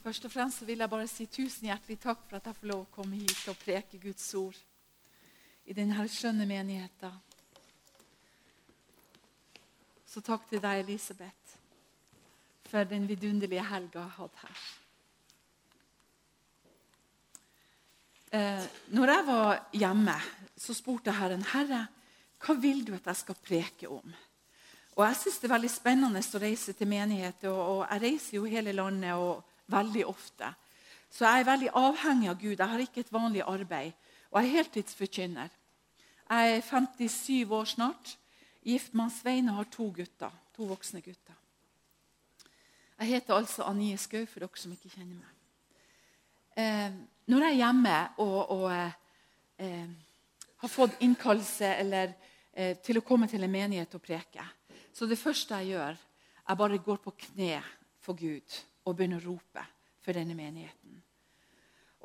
Først og fremst vil jeg bare si tusen hjertelig takk for at jeg får lov å komme hit og preke Guds ord i denne skjønne menigheten. Så takk til deg, Elisabeth, for den vidunderlige helga jeg hatt her. Eh, når jeg var hjemme, så spurte Herren, 'Herre, hva vil du at jeg skal preke om?' Og Jeg syns det er veldig spennende å reise til menigheter. Og, og jeg reiser jo hele landet og veldig ofte. Så jeg er veldig avhengig av Gud. Jeg har ikke et vanlig arbeid. Og jeg er heltidsforkynner. Jeg er 57 år snart. Gift med Svein og har to gutter. To voksne gutter. Jeg heter altså Anie Skau, for dere som ikke kjenner meg. Eh, når jeg er hjemme og, og eh, har fått innkallelse eller, eh, til å komme til en menighet og preke, så det første jeg gjør, jeg bare går på kne for Gud og begynner å rope for denne menigheten.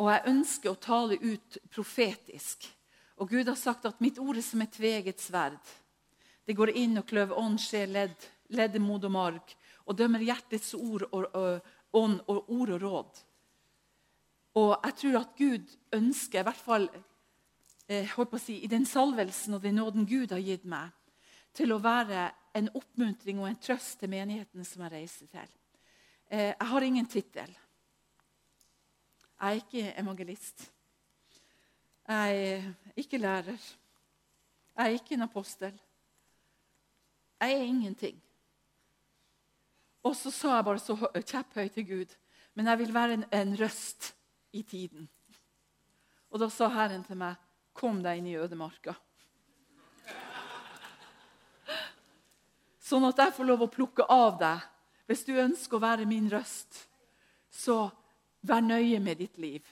Og jeg ønsker å tale ut profetisk. Og Gud har sagt at mitt ord er som et tveget sverd. Det går inn og kløver ånd, sjel, ledd, leddemod og marg, og dømmer hjertets ord og, ånd og ord og råd. Og jeg tror at Gud ønsker, i hvert fall eh, si, i den salvelsen og den nåden Gud har gitt meg, til å være en oppmuntring og en trøst til menighetene som jeg reiser til. Eh, jeg har ingen tittel. Jeg er ikke evangelist. Jeg er ikke lærer. Jeg er ikke en apostel. Jeg er ingenting. Og så sa jeg bare så kjepphøyt til Gud men jeg vil være en, en røst i tiden. Og da sa Herren til meg, 'Kom deg inn i ødemarka'. Sånn at jeg får lov å plukke av deg. Hvis du ønsker å være min røst, så vær nøye med ditt liv.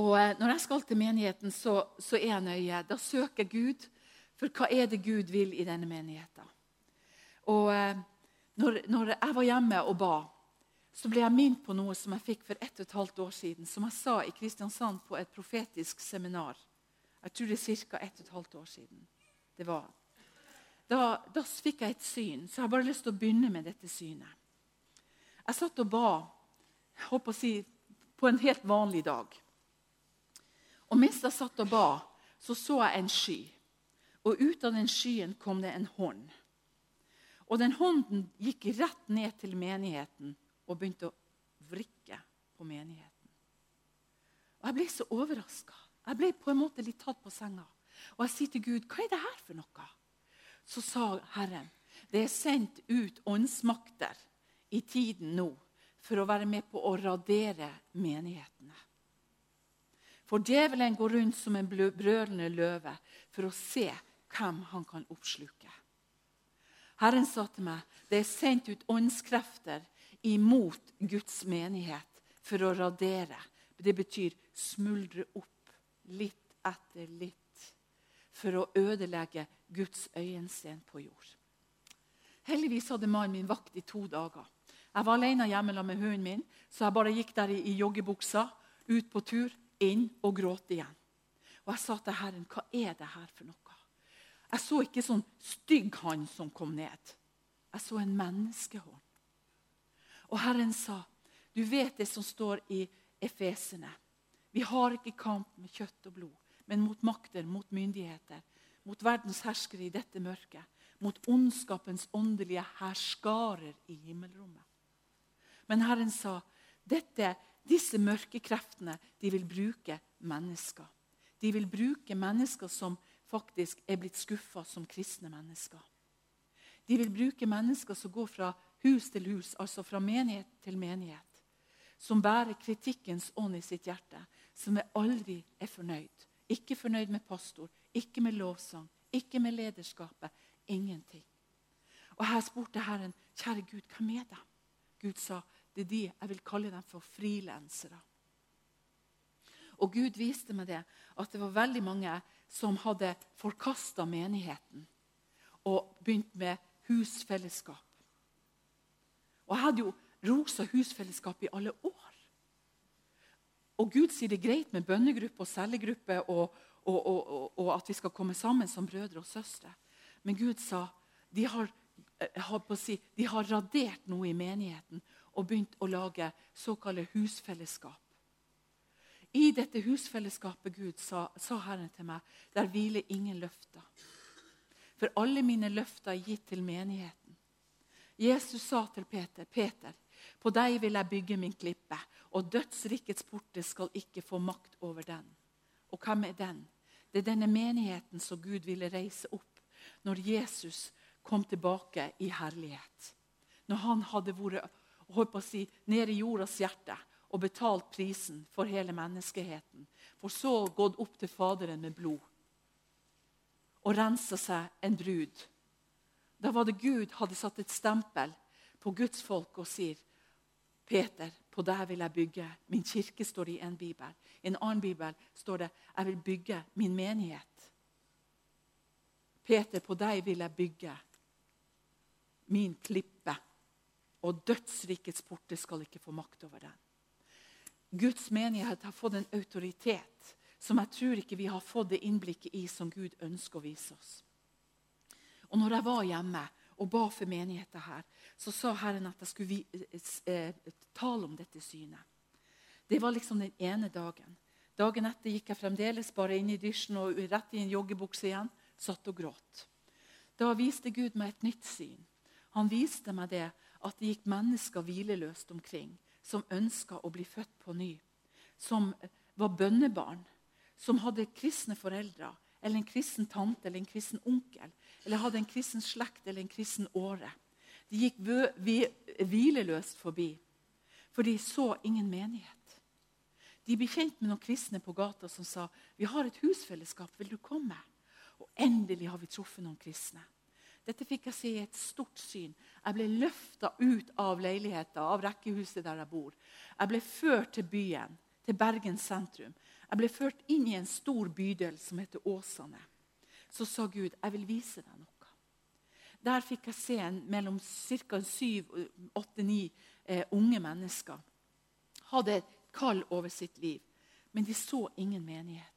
Og eh, Når jeg skal til menigheten, så, så er jeg nøye. Da søker jeg Gud. For hva er det Gud vil i denne menigheten? Og eh, når, når jeg var hjemme og ba, så ble jeg minnet på noe som jeg fikk for ett og et halvt år siden. Som jeg sa i Kristiansand på et profetisk seminar. Jeg tror det er ca. ett og et halvt år siden. det var da, da fikk jeg et syn, så jeg har bare lyst til å begynne med dette synet. Jeg satt og ba å si, på en helt vanlig dag. Og Mens jeg satt og ba, så så jeg en sky. Og ut av den skyen kom det en hånd. Og den hånden gikk rett ned til menigheten og begynte å vrikke på menigheten. Og Jeg ble så overraska. Jeg ble på en måte litt tatt på senga. Og jeg sier til Gud, hva er det her for noe? Så sa Herren det er sendt ut åndsmakter i tiden nå for å være med på å radere menighetene. For djevelen går rundt som en brølende løve for å se hvem han kan oppsluke. Herren sa til meg det er sendt ut åndskrefter imot Guds menighet for å radere. Det betyr smuldre opp litt etter litt for å ødelegge Guds øyensten på jord. Heldigvis hadde mannen min vakt i to dager. Jeg var alene hjemme med hunden min, så jeg bare gikk der i, i joggebuksa, ut på tur, inn og gråt igjen. Og Jeg sa til Herren, hva er det her for noe? Jeg så ikke sånn stygg hånd som kom ned. Jeg så en menneskehånd. Og Herren sa, du vet det som står i Efesene. Vi har ikke kamp med kjøtt og blod, men mot makter, mot myndigheter, mot verdens herskere i dette mørket, mot ondskapens åndelige herskarer i himmelrommet. Men Herren sa dette, disse mørke kreftene de vil bruke mennesker. De vil bruke mennesker som faktisk er blitt skuffa som kristne mennesker. De vil bruke mennesker som går fra hus til hus, altså fra menighet til menighet. Som bærer kritikkens ånd i sitt hjerte, som aldri er fornøyd. Ikke fornøyd med pastor, ikke med lovsang, ikke med lederskapet. Ingenting. Og Her spurte Herren, 'Kjære Gud, hva med dem? Gud sa, 'Det er de jeg vil kalle dem for frilansere'. Og Gud viste meg det, at det var veldig mange som hadde forkasta menigheten og begynt med husfellesskap. Og Jeg hadde jo rosa husfellesskap i alle år. Og Gud sier det er greit med bønnegruppe og cellegruppe og, og, og, og, at vi skal komme sammen som brødre og søstre. Men Gud sa de har, si, de har radert noe i menigheten. og begynt å lage såkalte husfellesskap. I dette husfellesskapet Gud sa, sa Herren til meg, der hviler ingen løfter. For alle mine løfter er gitt til menigheten. Jesus sa til Peter, Peter, på deg vil jeg bygge min klippe, og dødsrikets porter skal ikke få makt over den. Og hvem er den? Det er denne menigheten som Gud ville reise opp når Jesus kom tilbake i herlighet. Når han hadde vært holdt på å si, nede i jordas hjerte og betalt prisen for hele menneskeheten. For så gått opp til Faderen med blod og rensa seg en brud. Da var det Gud hadde satt et stempel på Guds folk og sier Peter, på deg vil jeg bygge. Min kirke står i en bibel. I en annen bibel står det jeg vil bygge min menighet. Peter, på deg vil jeg bygge min klippe. Og dødsrikets porter skal ikke få makt over den. Guds menighet har fått en autoritet som jeg tror ikke vi har fått det innblikket i som Gud ønsker å vise oss. Og når jeg var hjemme og ba for menigheten her, så sa Herren at jeg skulle eh, tale om dette synet. Det var liksom den ene dagen. Dagen etter gikk jeg fremdeles bare inn i dysjen og rett i en joggebukse igjen. Satt og gråt. Da viste Gud meg et nytt syn. Han viste meg det at det gikk mennesker hvileløst omkring som ønska å bli født på ny. Som var bønnebarn. Som hadde kristne foreldre eller en kristen tante eller en kristen onkel. Eller hadde en kristen slekt eller en kristen åre. De gikk hvileløst forbi, for de så ingen menighet. De ble kjent med noen kristne på gata som sa vi har et husfellesskap, vil du komme? Og endelig har vi truffet noen kristne. Dette fikk jeg se i et stort syn. Jeg ble løfta ut av leiligheten, av rekkehuset der jeg bor. Jeg ble ført til byen, til Bergen sentrum. Jeg ble ført inn i en stor bydel som heter Åsane. Så sa Gud, 'Jeg vil vise deg noe'. Der fikk jeg se en, mellom ca. syv, åtte, ni eh, unge mennesker. Hadde et kall over sitt liv, men de så ingen menighet.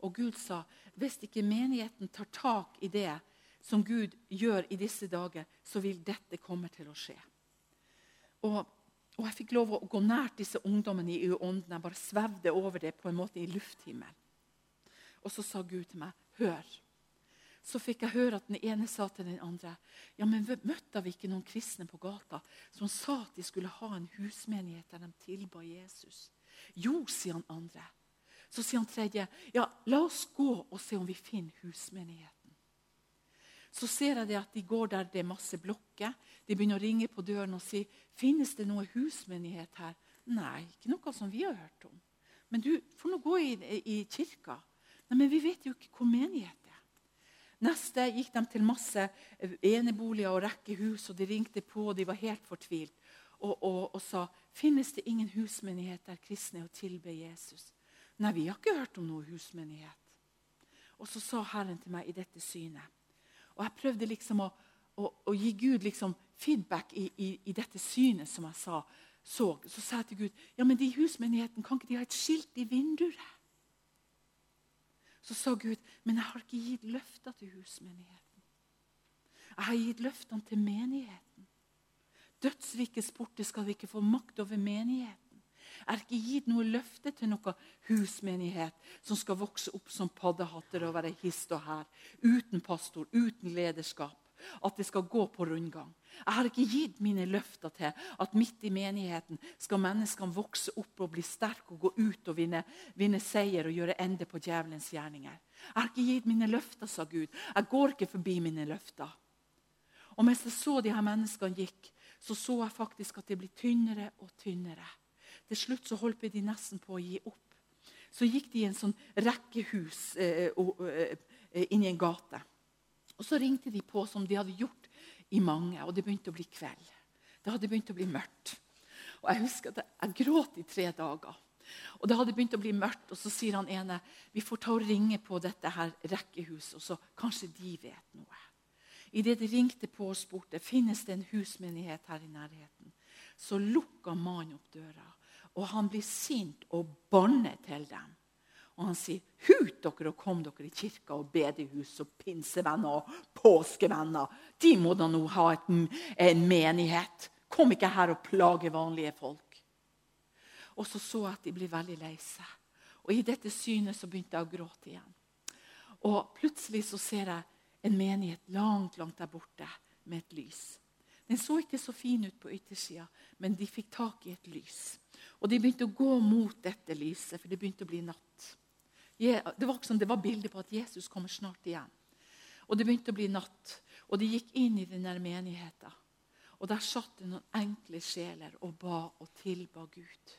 Og Gud sa, hvis ikke menigheten tar tak i det som Gud gjør i disse dager, så vil dette komme til å skje. Og, og Jeg fikk lov å gå nært disse ungdommene i ånden. Jeg bare svevde over det på en måte i lufthimmelen. Og så sa Gud til meg, 'Hør.' Så fikk jeg høre at den ene sa til den andre, 'Ja, men møtte vi ikke noen kristne på gata som sa at de skulle ha en husmenighet der de tilba Jesus?' 'Jo', sier han andre. Så sier han tredje, 'Ja, la oss gå og se om vi finner husmenigheten. Så ser jeg det at de går der det er masse blokker. De begynner å ringe på døren og si finnes det noe husmenighet her. Nei, ikke noe som vi har hørt om. Men du får nå gå i, i kirka. Nei, Men vi vet jo ikke hvor menighet. Neste gikk de til masse eneboliger og rekkehus, og de ringte på, og de var helt fortvilt. Og, og, og sa finnes det ingen husmenighet der kristne er å tilbe Jesus. Nei, vi har ikke hørt om noe husmenighet. Og så sa Herren til meg i dette synet og jeg prøvde liksom å, å, å gi Gud liksom feedback i, i, i, dette synet som jeg sa, så. Så sa jeg til Gud ja, men de i husmenigheten, kan ikke de ha et skilt i vinduet? Så sa Gud men jeg har ikke gitt løfter til husmenigheten. Jeg har gitt løftene til menigheten. Dødsrikets borte skal vi ikke få makt over menigheten. Jeg har ikke gitt noe løfte til noe husmenighet som skal vokse opp som paddehatter og være hist og her. Uten pastor, uten lederskap. At det skal gå på rundgang. Jeg har ikke gitt mine løfter til at midt i menigheten skal menneskene vokse opp og bli sterke og gå ut og vinne, vinne seier og gjøre ende på djevelens gjerninger. Jeg har ikke gitt mine løfter, sa Gud. Jeg går ikke forbi mine løfter. Og mens jeg så de her menneskene gikk, så så jeg faktisk at de ble tynnere og tynnere. Til slutt så holdt de nesten på å gi opp. Så gikk de i en sånn rekkehus eh, og, eh, inn i en gate. Og Så ringte de på som de hadde gjort i mange, og det begynte å bli kveld. Det hadde begynt å bli mørkt. Og Jeg husker at jeg gråt i tre dager. Og Det hadde begynt å bli mørkt, og så sier han ene vi får ta og ringe på dette her rekkehuset, og så kanskje de vet noe. Idet de ringte på og spurte finnes det en husmenighet her i nærheten, så lukka mannen opp døra og han blir sint og banner til dem. Og han sier, 'Hut dere og kom dere i kirka og bedehus og pinsevenner og påskevenner.' De må da nå ha et, en menighet. Kom ikke her og plage vanlige folk. Og så så jeg at de ble veldig lei seg. Og i dette synet så begynte jeg å gråte igjen. Og plutselig så ser jeg en menighet langt, langt der borte med et lys. Den så ikke så fin ut på yttersida, men de fikk tak i et lys. Og de begynte å gå mot dette lyset, for det begynte å bli natt. Det var, som det var bilde på at Jesus kommer snart igjen. Og Det begynte å bli natt, og de gikk inn i den menigheten. Og Der satt det noen enkle sjeler og ba og tilba Gud.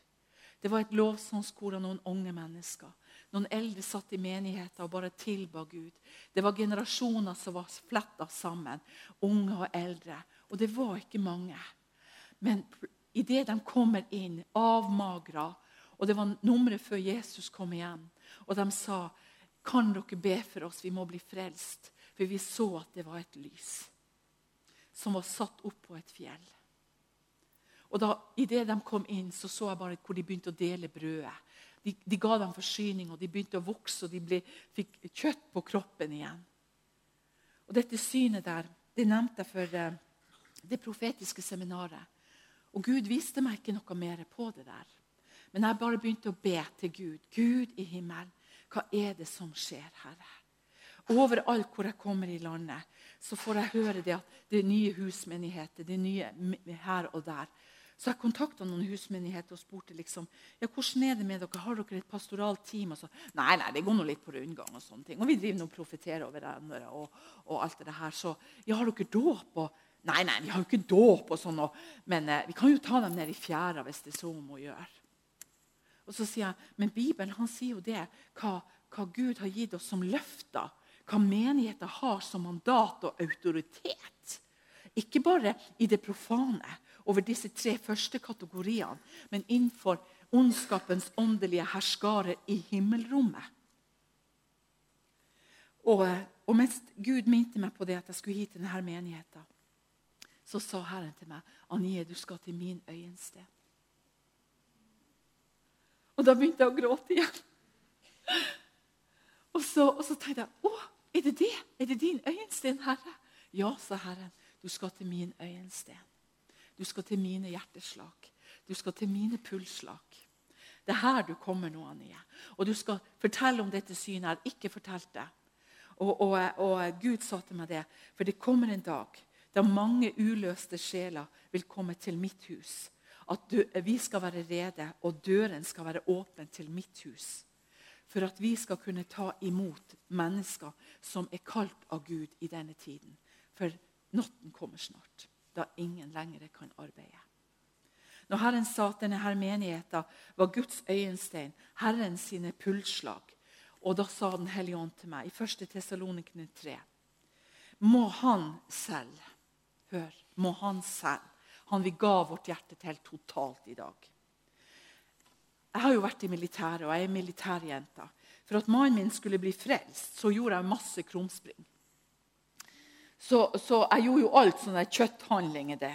Det var et lovsangskor av noen unge mennesker. Noen eldre satt i menigheten og bare tilba Gud. Det var generasjoner som var fletta sammen, unge og eldre. Og det var ikke mange. Men idet de kommer inn, avmagra, og det var nummeret før Jesus kom igjen, og de sa kan dere be for oss, vi må bli frelst. For vi så at det var et lys som var satt opp på et fjell. Og da, Idet de kom inn, så så jeg bare hvor de begynte å dele brødet. De, de ga dem forsyning, og de begynte å vokse, og de ble, fikk kjøtt på kroppen igjen. Og Dette synet der det nevnte jeg for eh, det profetiske seminaret. Og Gud viste meg ikke noe mer på det der. Men jeg bare begynte å be til Gud. Gud i himmelen, hva er det som skjer, Herre? Overalt hvor jeg kommer i landet, så får jeg høre det at det er nye husmenigheter. det er nye her og der. Så jeg kontakta noen husmenigheter og spurte liksom, ja, hvordan er det med dere. Har dere et pastoralt team? Og så, nei, nei, det går nå litt på rundgang. Og sånne ting. Og vi driver nå og profeterer over hverandre. Og, og, alt det her. Så ja, har dere dåp? Og Nei, nei, vi har jo ikke dåp, og sånn, men eh, vi kan jo ta dem ned i fjæra hvis det er så om å gjøre. Og så sier jeg, Men Bibelen han sier jo det, hva, hva Gud har gitt oss som løfter. Hva menigheter har som mandat og autoritet. Ikke bare i det profane, over disse tre første kategoriene, men innenfor ondskapens åndelige herskarer i himmelrommet. Og, og mens Gud minte meg på det at jeg skulle hit til denne menigheten, så sa Herren til meg, 'Anie, du skal til min øyensten.' Og da begynte jeg å gråte igjen. Og så, og så tenkte jeg, 'Å, er det det? Er det din øyensten, Herre?' 'Ja', sa Herren. 'Du skal til min øyensten. Du skal til mine hjerteslag. Du skal til mine pulsslag.' Det er her du kommer nå, Anie. Og du skal fortelle om dette synet. Jeg ikke fortalt det. Og, og, og Gud sa til meg det. For det kommer en dag da mange uløste sjeler vil komme til mitt hus. At vi skal være rede, og døren skal være åpen til mitt hus. For at vi skal kunne ta imot mennesker som er kalt av Gud i denne tiden. For natten kommer snart, da ingen lenger kan arbeide. Når Herren sa at denne her menigheten var Guds øyenstein, Herren sine pulsslag, og da sa Den hellige ånd til meg i 1. Tessalonikene 3 må Han selv Hør, må han selv, han vi ga vårt hjerte til totalt i dag. Jeg har jo vært i militæret, og jeg er militærjenta. For at mannen min skulle bli frelst, så gjorde jeg masse krumspring. Så, så jeg gjorde jo alt sånne kjøtthandlinger. det.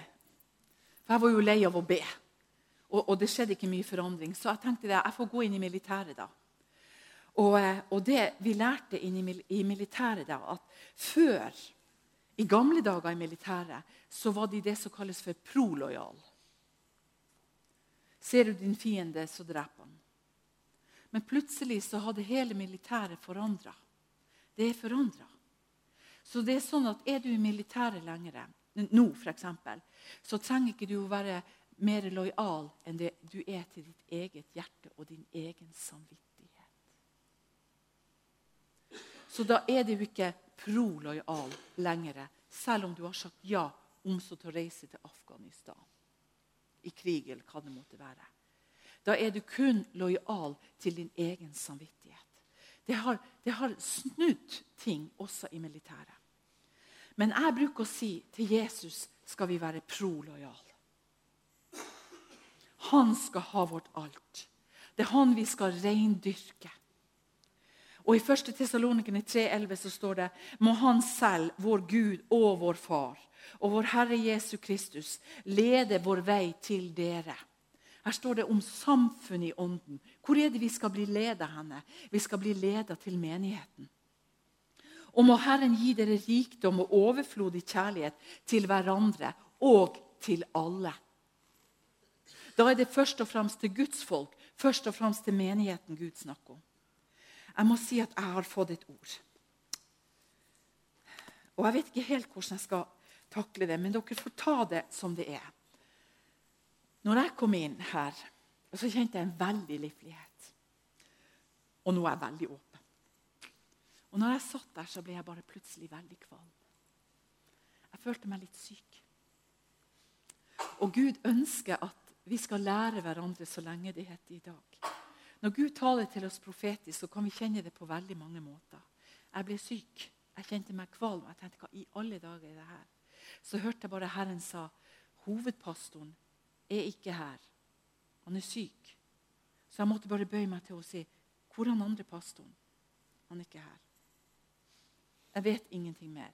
For jeg var jo lei av å be. Og, og, det skjedde ikke mye forandring. Så jeg tenkte det, jeg får gå inn i militæret da. Og, eh, og det vi lærte inn i, i militæret da, at før i gamle dager i militæret så var de det som kalles for prolojal. Ser du din fiende, så dreper han. Men plutselig så hadde hele militæret forandra. Det er forandra. Så det er sånn at er du i militæret lenger, nå f.eks., så trenger ikke du å være mer lojal enn det du er til ditt eget hjerte og din egen samvittighet. Så da er det jo ikke prolojal lenger, selv om du har sagt ja om så til å reise til Afghanistan i krig eller hva det måtte være. Da er du kun lojal til din egen samvittighet. Det har, det har snudd ting også i militæret. Men jeg bruker å si til Jesus skal vi være prolojale. Han skal ha vårt alt. Det er han vi skal reindyrke. Og I 1. Tessalonikerne 3,11 så står det må Han selv, vår Gud og vår Far, og vår Herre Jesu Kristus, lede vår vei til dere. Her står det om samfunnet i ånden. Hvor er det vi skal bli ledet henne? Vi skal bli ledet til menigheten. Og må Herren gi dere rikdom og overflodig kjærlighet til hverandre og til alle Da er det først og fremst til Guds folk, først og fremst til menigheten Gud snakker om. Jeg må si at jeg har fått et ord. Og Jeg vet ikke helt hvordan jeg skal takle det, men dere får ta det som det er. Når jeg kom inn her, så kjente jeg en veldig livlighet. Og nå er jeg veldig åpen. Og når jeg satt der, så ble jeg bare plutselig veldig kvalm. Jeg følte meg litt syk. Og Gud ønsker at vi skal lære hverandre så lenge det heter i dag. Når Gud taler til oss profetisk, så kan vi kjenne det på veldig mange måter. Jeg ble syk. Jeg kjente meg kvalm. Jeg tenkte, hva i alle dager er det her? Så hørte jeg bare Herren sa hovedpastoren er ikke her. Han er syk. Så jeg måtte bare bøye meg til å si hvor er den andre pastoren? Han er ikke her. Jeg vet ingenting mer.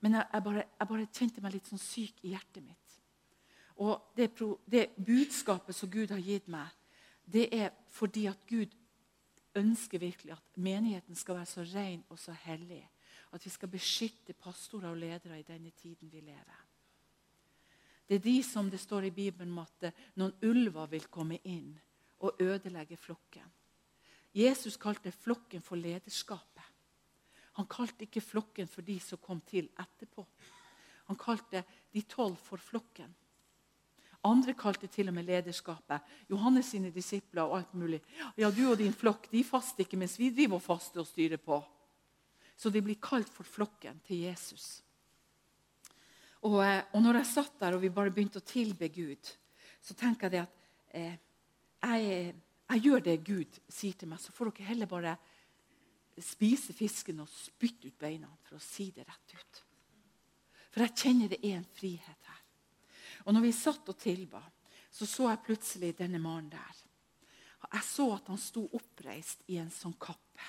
Men jeg, jeg, bare, jeg bare, kjente meg litt sånn syk i hjertet mitt. Og det, det, budskapet som Gud har gitt meg, det er fordi at Gud ønsker virkelig at menigheten skal være så ren og så hellig. At vi skal beskytte pastorer og ledere i denne tiden vi lever. Det er de som det står i Bibelen om at noen ulver vil komme inn og ødelegge flokken. Jesus kalte flokken for lederskapet. Han kalte ikke flokken for de som kom til etterpå. Han kalte de tolv for flokken. Andre kalte til og med lederskapet. Johannes sine disipler og alt mulig. Ja, du og din flokk de faster ikke mens vi driver og faster og styrer på. Så de blir kalt for flokken til Jesus. Og, eh, og når jeg satt der og vi bare begynte å tilbe Gud, så tenker jeg at eh, jeg, jeg, gjør det Gud sier til meg. Så får dere heller bare spise fisken og spytte ut beina, for å si det rett ut. For jeg kjenner det er en frihet. Og når vi satt og tilba, så så jeg plutselig denne mannen der. Jeg så at han sto oppreist i en sånn kappe.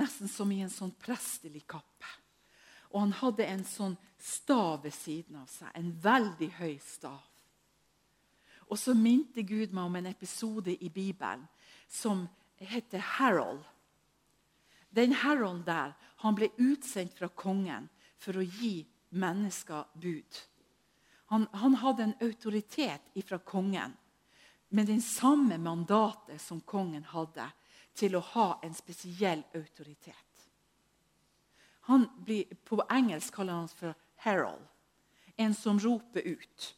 Nesten som i en sånn prestelig kappe. Og han hadde en sånn stav ved siden av seg. En veldig høy stav. Og så minte Gud meg om en episode i Bibelen som heter Harold. Den Harold der han ble utsendt fra kongen for å gi mennesker bud. Han, han hadde en autoritet fra kongen med den samme mandatet som kongen hadde til å ha en spesiell autoritet. Han blir, på engelsk kaller han for herald, en som roper ut.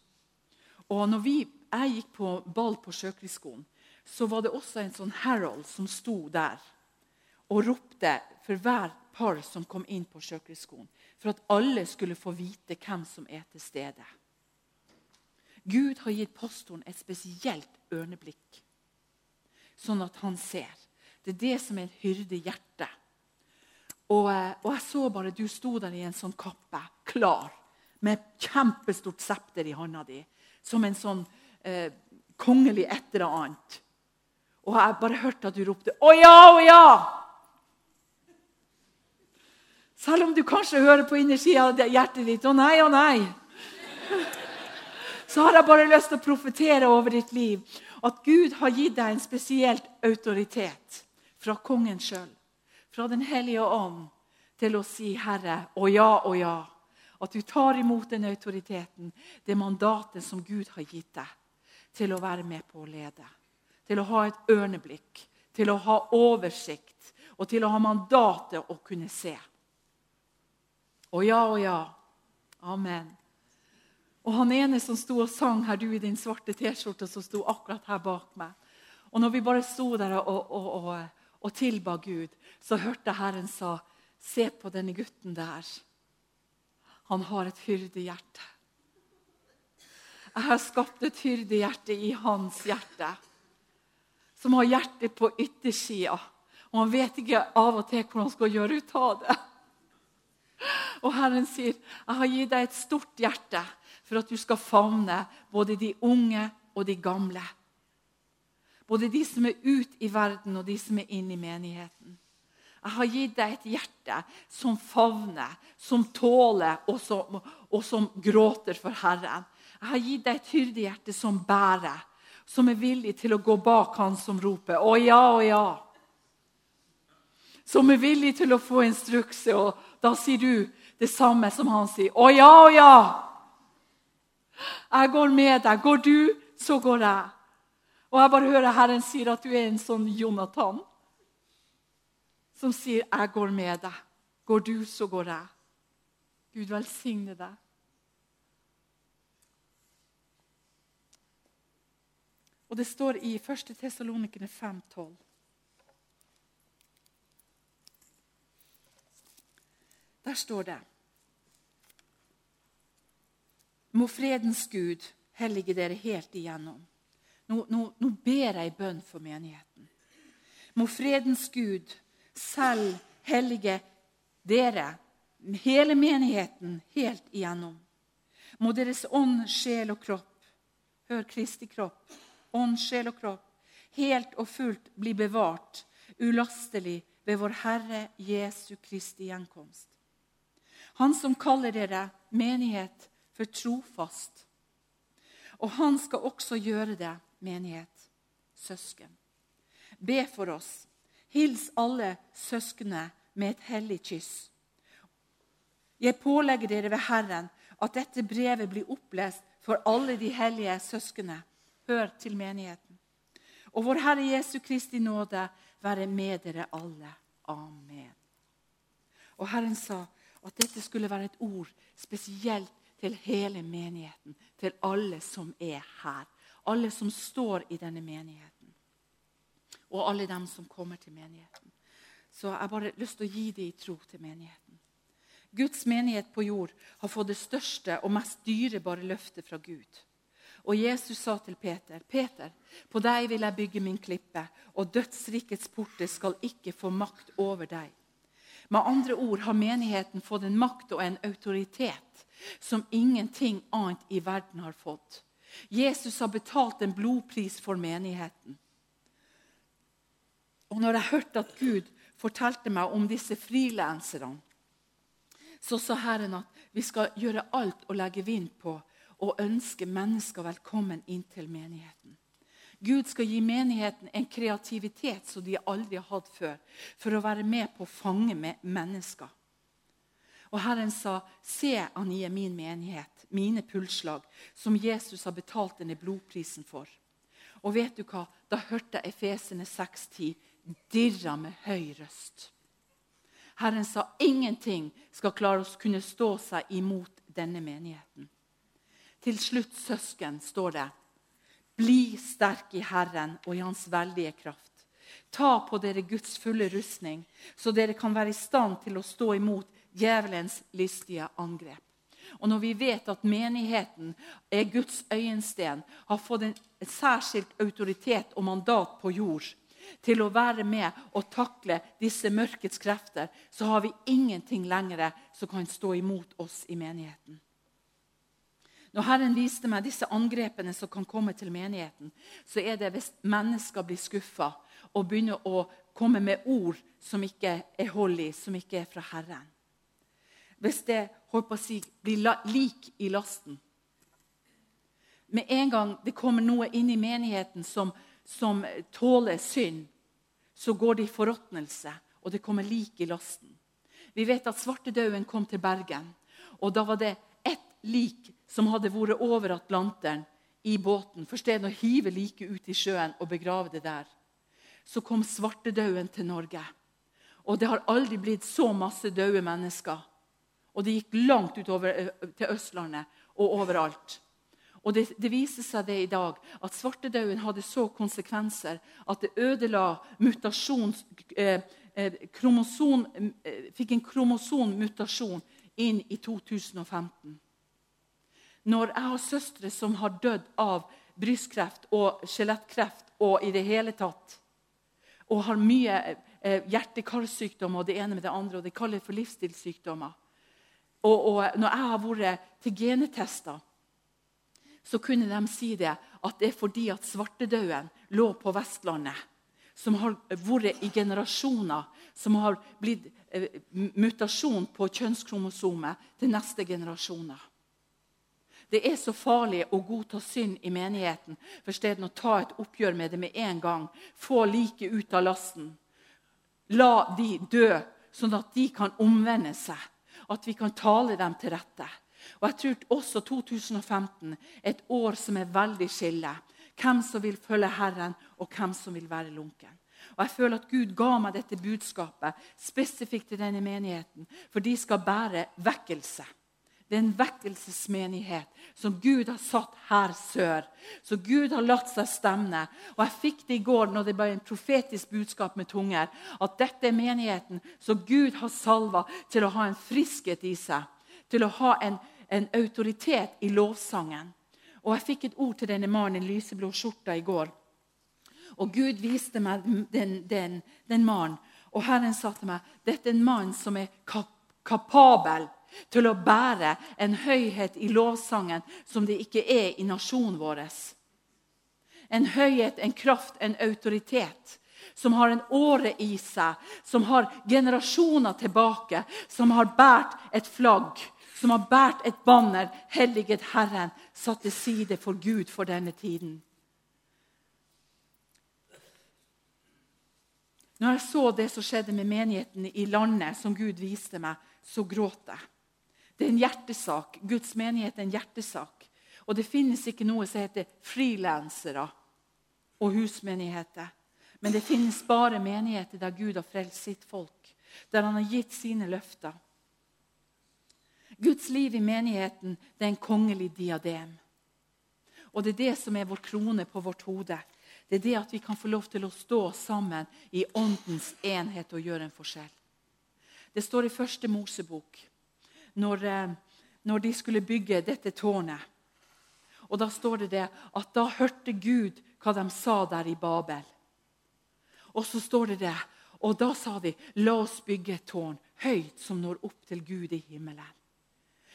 Og når vi, jeg gikk på ball på Sjøkrigsskolen, så var det også en sånn herald som sto der og ropte for hver par som kom inn på Sjøkrigsskolen, for at alle skulle få vite hvem som er til stede. Gud har gitt pastoren et spesielt ørneblikk, sånn at han ser. Det er det som er et hyrdehjerte. Og, eh, og, jeg så bare du sto der i en sånn kappe, klar, med kjempestort septer i hånda di, som en sånn eh, kongelig et eller annet. Og jeg bare hørte at du ropte 'Å ja, å ja!' Selv om du kanskje hører på innersida av hjertet ditt 'Å nei, å nei' så har jeg bare lyst til å profetere over ditt liv at Gud har gitt deg en spesielt autoritet fra kongen sjøl, fra Den hellige ånd, til å si 'Herre, å ja, å ja'. At du tar imot den autoriteten, det mandatet som Gud har gitt deg, til å være med på å lede. Til å ha et ørneblikk, til å ha oversikt og til å ha mandatet å kunne se. Å ja, å ja. Amen. Og han ene som sto og sang her, du i din svarte T-skjorte, som sto akkurat her bak meg. Og når vi bare sto der og, og, og, og tilba Gud, så hørte Herren sa, se på denne gutten der. Han har et hyrdehjerte. Jeg har skapt et hyrdehjerte i hans hjerte, som har hjertet på yttersida. Og han vet ikke av og til hvordan han skal gjøre ut av det. Og Herren sier, 'Jeg har gitt deg et stort hjerte' for at du skal favne både de unge og de gamle. Både de som er ute i verden, og de som er inne i menigheten. Jeg har gitt deg et hjerte som favner, som tåler, og som, og som gråter for Herren. Jeg har gitt deg et hyrdehjerte som bærer, som er villig til å gå bak han som roper 'Å ja, å ja'. Som er villig til å få instrukser, og da sier du det samme som han sier. 'Å ja, å ja'. Jeg går med deg. Går du, så går jeg. Og jeg bare hører Herren sier at du er en sånn Jonathan. Som sier, 'Jeg går med deg'. Går du, så går jeg. Gud velsigne deg. Og det står i 1. Tessalonikene 5,12. Der står det Må fredens Gud hellige dere helt igjennom. Nå, nå, nå ber jeg bønn for menigheten. Må fredens Gud selv hellige dere, hele menigheten, helt igjennom. Må deres ånd, sjel og kropp Hør Kristi kropp. Ånd, sjel og kropp. Helt og fullt bli bevart, ulastelig, ved vår Herre Jesu Kristi gjenkomst. Han som kaller dere menighet for trofast. Og han skal også gjøre det, menighet, søsken. Be for oss. Hils alle søsknene med et hellig kyss. Jeg pålegger dere ved Herren at dette brevet blir opplest for alle de hellige søsknene. Hør til menigheten. Og vår Herre Jesu Kristi nåde være med dere alle. Amen. Og Herren sa at dette skulle være et ord spesielt til hele menigheten, til alle som er her. Alle som står i denne menigheten. Og alle dem som kommer til menigheten. Så jeg har bare lyst til å gi dem i tro til menigheten. Guds menighet på jord har fått det største og mest dyrebare løftet fra Gud. Og Jesus sa til Peter, 'Peter, på deg vil jeg bygge min klippe,' 'og dødsrikets porter skal ikke få makt over deg.' Med andre ord har menigheten fått en makt og en autoritet som ingenting annet i verden har fått. Jesus har betalt en blodpris for menigheten. Og når jeg hørte at Gud fortalte meg om disse frilanserne, så sa Herren at vi skal gjøre alt og legge vind på og ønske mennesker velkommen inn til menigheten. Gud skal gi menigheten en kreativitet som de aldri har hatt før, for å være med på å fange med mennesker. Og Herren sa, 'Se, han gir min menighet, mine pulsslag, som Jesus har betalt denne blodprisen for.' Og vet du hva? Da hørte jeg Efesene 6,10 dirra med høy røst. Herren sa ingenting skal klare å kunne stå seg imot denne menigheten. Til slutt, søsken, står det bli sterk i Herren og i Hans veldige kraft. Ta på dere Guds fulle rustning, så dere kan være i stand til å stå imot djevelens listige angrep. Og Når vi vet at menigheten er Guds øyensten, har fått en særskilt autoritet og mandat på jord til å være med og takle disse mørkets krefter, så har vi ingenting lenger som kan stå imot oss i menigheten. Når Herren viste meg disse angrepene som kan komme til menigheten, så er det hvis mennesker blir skuffa og begynner å komme med ord som ikke er hold i, som ikke er fra Herren. Hvis det holdt på blir lik i lasten. Med en gang det kommer noe inn i menigheten som, som tåler synd, så går det i forråtnelse, og det kommer lik i lasten. Vi vet at svartedauden kom til Bergen, og da var det ett lik som hadde vært over Atlanteren i båten, for stedet å hive liket ut i sjøen og begrave det der. Så kom svartedauden til Norge. Og det har aldri blitt så masse døde mennesker. Og det gikk langt utover til Østlandet og overalt. Og det, det, viser seg det i dag at svartedauden hadde så konsekvenser at det ødela mutasjons... eh, kromoson, eh, Fikk en kromosonmutasjon inn i 2015. Når jeg har søstre som har dødd av brystkreft og skjelettkreft og i det hele tatt, og har mye eh, hjerte-karsykdommer og det ene med det andre, og det kaller for livsstilssykdommer og, og, Når jeg har vært til genetester, så kunne de si det at det er fordi at svartedauden lå på Vestlandet, som har vært i generasjoner, som har blitt eh, mutasjon på kjønnskromosomet til neste generasjoner. Det er så farlig å godta synd i menigheten for stedet å ta et oppgjør med det med en gang. Få liket ut av lasten. La de dø, sånn at de kan omvende seg. At vi kan tale dem til rette. Og jeg tror også 2015 er et år som er veldig skille. hvem som vil følge Herren, og hvem som vil være lunken. Og Jeg føler at Gud ga meg dette budskapet spesifikt til denne menigheten, for de skal bære vekkelse. Det er en vekkelsesmenighet som Gud har satt her sør. Så Gud har latt seg stemne. Og Jeg fikk det i går når det ble en profetisk budskap med tunger. At dette er menigheten som Gud har salva til å ha en friskhet i seg. Til å ha en, en autoritet i lovsangen. Og Jeg fikk et ord til denne mannen i lyseblå skjorta i går. Og Gud viste meg den, den, den mannen. Og Herren sa til meg dette er en mann som er kapabel til å bære en høyhet i lovsangen som det ikke er i nasjonen vår. En høyhet, en kraft, en autoritet som har en åre i seg, som har generasjoner tilbake, som har båret et flagg, som har båret et banner, helliget Herren, satt til side for Gud for denne tiden. Når jeg så det som skjedde med menigheten i landet, som Gud viste meg, så gråt jeg. Det er en hjertesak. Guds menighet er en hjertesak. Og det finnes ikke noe som heter frilansere og husmenigheter. Men det finnes bare menigheter der Gud har frelst sitt folk, der han har gitt sine løfter. Guds liv i menigheten det er en kongelig diadem. Og det er det som er vår krone på vårt hode. Det er det at vi kan få lov til å stå sammen i åndens enhet og gjøre en forskjell. Det står i første Mosebok når, eh, når de skulle bygge dette tårnet. Og Da står det det at da hørte Gud hva de sa der i Babel. Og så står det det, og da sa de la oss bygge et tårn høyt som når opp til Gud i himmelen.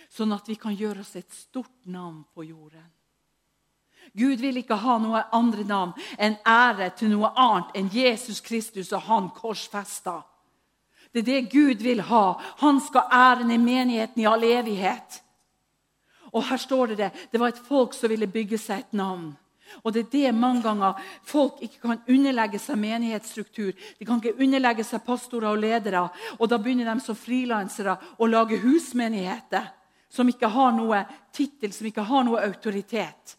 Sånn at vi kan gjøre oss et stort navn på jorden. Gud vil ikke ha noe andre navn enn ære til noe annet enn Jesus Kristus og han korsfesta. Det er det Gud vil ha. Han skal æren i menigheten i all evighet. Og her står det det. Det var et folk som ville bygge seg et navn. Og det er det mange ganger folk ikke kan underlegge seg menighetsstruktur. De kan ikke underlegge seg pastorer og ledere. Og da begynner de som frilansere å lage husmenigheter som ikke har noe tittel, som ikke har noe autoritet.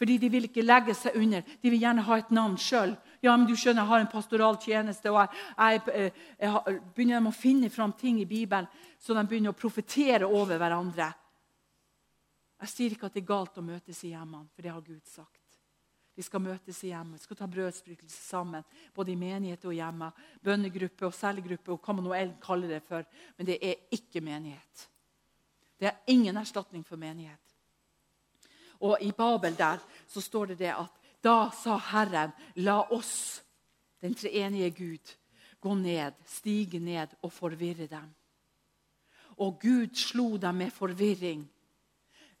Fordi de vil ikke legge seg under. De vil gjerne ha et navn sjøl. Ja, men du skjønner, jeg har en pastoral tjeneste, og jeg, jeg, jeg, begynner begynner å finne fram ting i Bibelen, så de begynner å profetere over hverandre. Jeg sier ikke at det er galt å møtes i hjemmene, for det har Gud sagt. Vi skal møtes i hjemmet, vi skal ta brødsbrytelse sammen. Både i menighet og hjemme. Bønnegruppe og cellegruppe og hva man nå kaller det for. Men det er ikke menighet. Det er ingen erstatning for menighet. Og I Babel der så står det det at da sa Herren, la oss, den treenige Gud, gå ned, stige ned og forvirre dem. Og Gud slo dem med forvirring,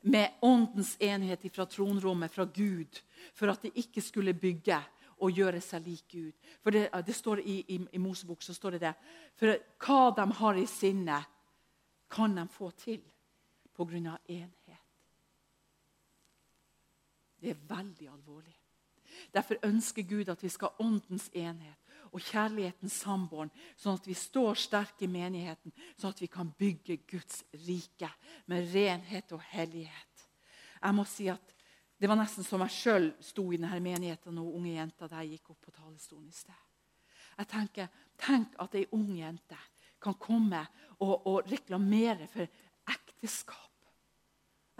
med åndens enhet fra tronrommet, fra Gud, for at de ikke skulle bygge og gjøre seg lik Gud. For det, det står I, i, i Mosebok så står det det. For hva de har i sinnet, kan de få til pga. enhet. Det er veldig alvorlig. Derfor ønsker Gud at vi skal ha åndens enhet og kjærlighetens sambånd, sånn at vi står sterke i menigheten, sånn at vi kan bygge Guds rike med renhet og hellighet. Jeg må si at Det var nesten som jeg sjøl sto i denne menigheten og unge jenta da jeg gikk opp på talerstolen i sted. Jeg tenker, Tenk at ei ung jente kan komme og, og reklamere for ekteskap.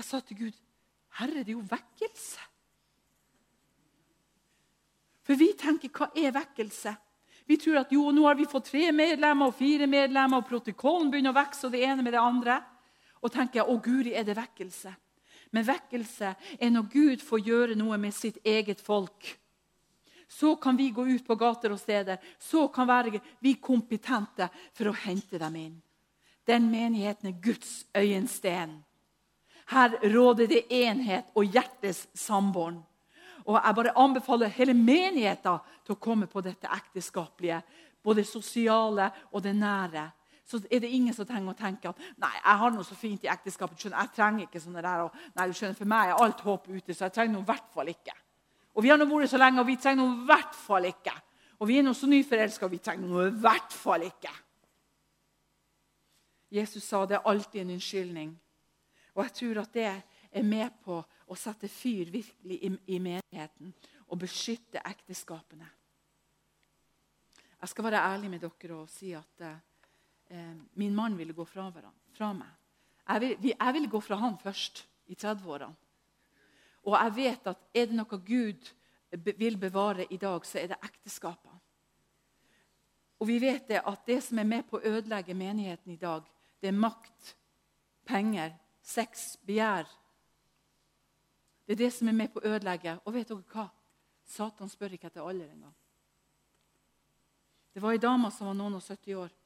Jeg sa til Gud, Herre, det er jo vekkelse. For vi tenker hva er vekkelse? Vi tror at jo, nå har vi fått tre medlemmer og fire medlemmer, og protokollen begynner å vokse, og det ene med det andre. Og tenker jeg, å Guri, er det vekkelse? Men vekkelse er når Gud får gjøre noe med sitt eget folk. Så kan vi gå ut på gater og steder. Så kan være vi kompetente for å hente dem inn. Den menigheten er Guds øyensten. Her råder det enhet og hjertes sambånd. Og Jeg bare anbefaler hele menigheten til å komme på dette ekteskapelige. Både det sosiale og det nære. Så er det ingen som trenger å tenke at nei, jeg har noe så fint i ekteskapet. Skjønner, jeg trenger ikke sånne der, og, nei, du skjønner, For meg er alt håp ute, så jeg trenger noe i hvert fall ikke. Og Vi har nå vært så lenge, og vi trenger noe i hvert fall ikke. Og vi er nå så nyforelska, og vi trenger noe i hvert fall ikke. Jesus sa det er alltid en unnskyldning. Og jeg tror at det er med på å sette fyr virkelig i, i menigheten og beskytte ekteskapene. Jeg skal være ærlig med dere og si at eh, min mann ville gå fra, fra meg. Jeg, vil, ville gå fra han først, i 30-årene. Og jeg vet at er det noe Gud vil bevare i dag, så er det ekteskapene. Og vi vet det at det som er med på å ødelegge menigheten i dag, det er makt, penger, sex, begjær. Det er det som er med på å ødelegge. Og vet dere hva? Satan spør ikke etter alder engang. Det var ei dame som var noen og 70 år.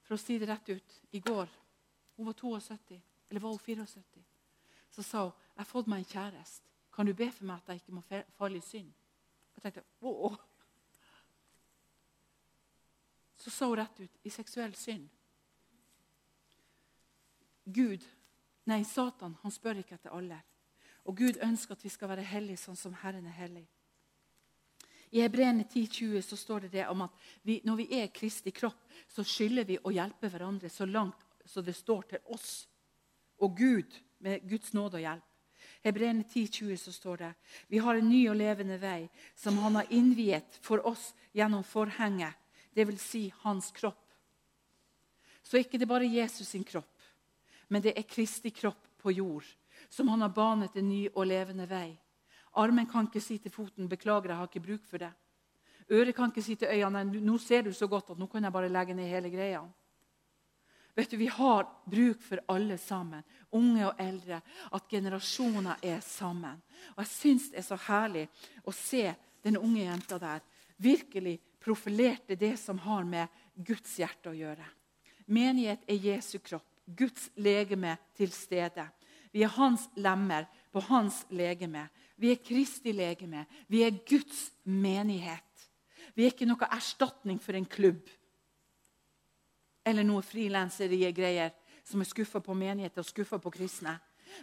For å si det rett ut i går Hun var 72, eller var hun 74? Så sa hun jeg har fått meg en kjæreste. Kan du be for meg at jeg ikke må falle i synd? Jeg tenkte, Åh. Så sa hun rett ut i seksuell synd. Gud, nei, Satan han spør ikke etter alder. Og Gud ønsker at vi skal være hellige sånn som Herren er hellig. I Hebreerne 10,20 så står det det om at vi, når vi er Kristi kropp, så skylder vi å hjelpe hverandre så langt så det står til oss og Gud med Guds nåde og hjelp. Hebreerne 10,20 så står det vi har en ny og levende vei som han har innviet for oss gjennom forhenget, dvs. Si hans kropp. Så ikke det bare Jesus sin kropp, men det er Kristi kropp på jord som han har banet en ny og levende vei. Armen kan ikke si til foten 'beklager, jeg har ikke bruk for det'. Øret kan ikke si til øynene 'nå ser du så godt at nå kan jeg bare legge ned hele greia'. Vet du, Vi har bruk for alle sammen, unge og eldre, at generasjoner er sammen. Og Jeg syns det er så herlig å se den unge jenta der virkelig profilerte det som har med Guds hjerte å gjøre. Menighet er Jesu kropp, Guds legeme til stede. Vi er hans lemmer på hans legeme. Vi er Kristi legeme. Vi er Guds menighet. Vi er ikke noe erstatning for en klubb eller noe frilanseri-greier som er skuffa på menigheter og skuffa på kristne.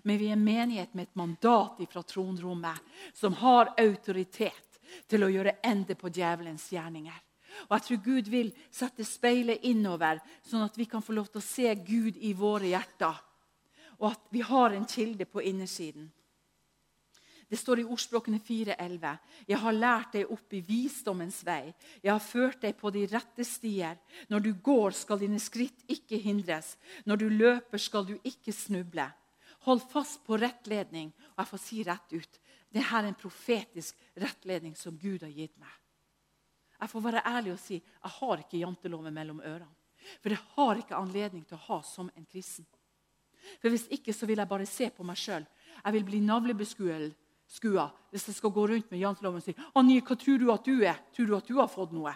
Men vi er menighet med et mandat fra tronrommet som har autoritet til å gjøre ende på djevelens gjerninger. Og jeg tror Gud vil sette speilet innover, sånn at vi kan få lov til å se Gud i våre hjerter. Og at vi har en kilde på innersiden. Det står i Ordspråkene 4,11.: Jeg har lært deg opp i visdommens vei. Jeg har ført deg på de rette stier. Når du går, skal dine skritt ikke hindres. Når du løper, skal du ikke snuble. Hold fast på rettledning. Og jeg får si rett ut det her er en profetisk rettledning som Gud har gitt meg. Jeg får være ærlig og si jeg har ikke janteloven mellom ørene. For jeg har ikke anledning til å ha som en kristen. For Hvis ikke så vil jeg bare se på meg sjøl. Jeg vil bli navlebeskua hvis jeg skal gå rundt med janteloven og si Anje, hva tror du at du er? Tror du at du har fått noe?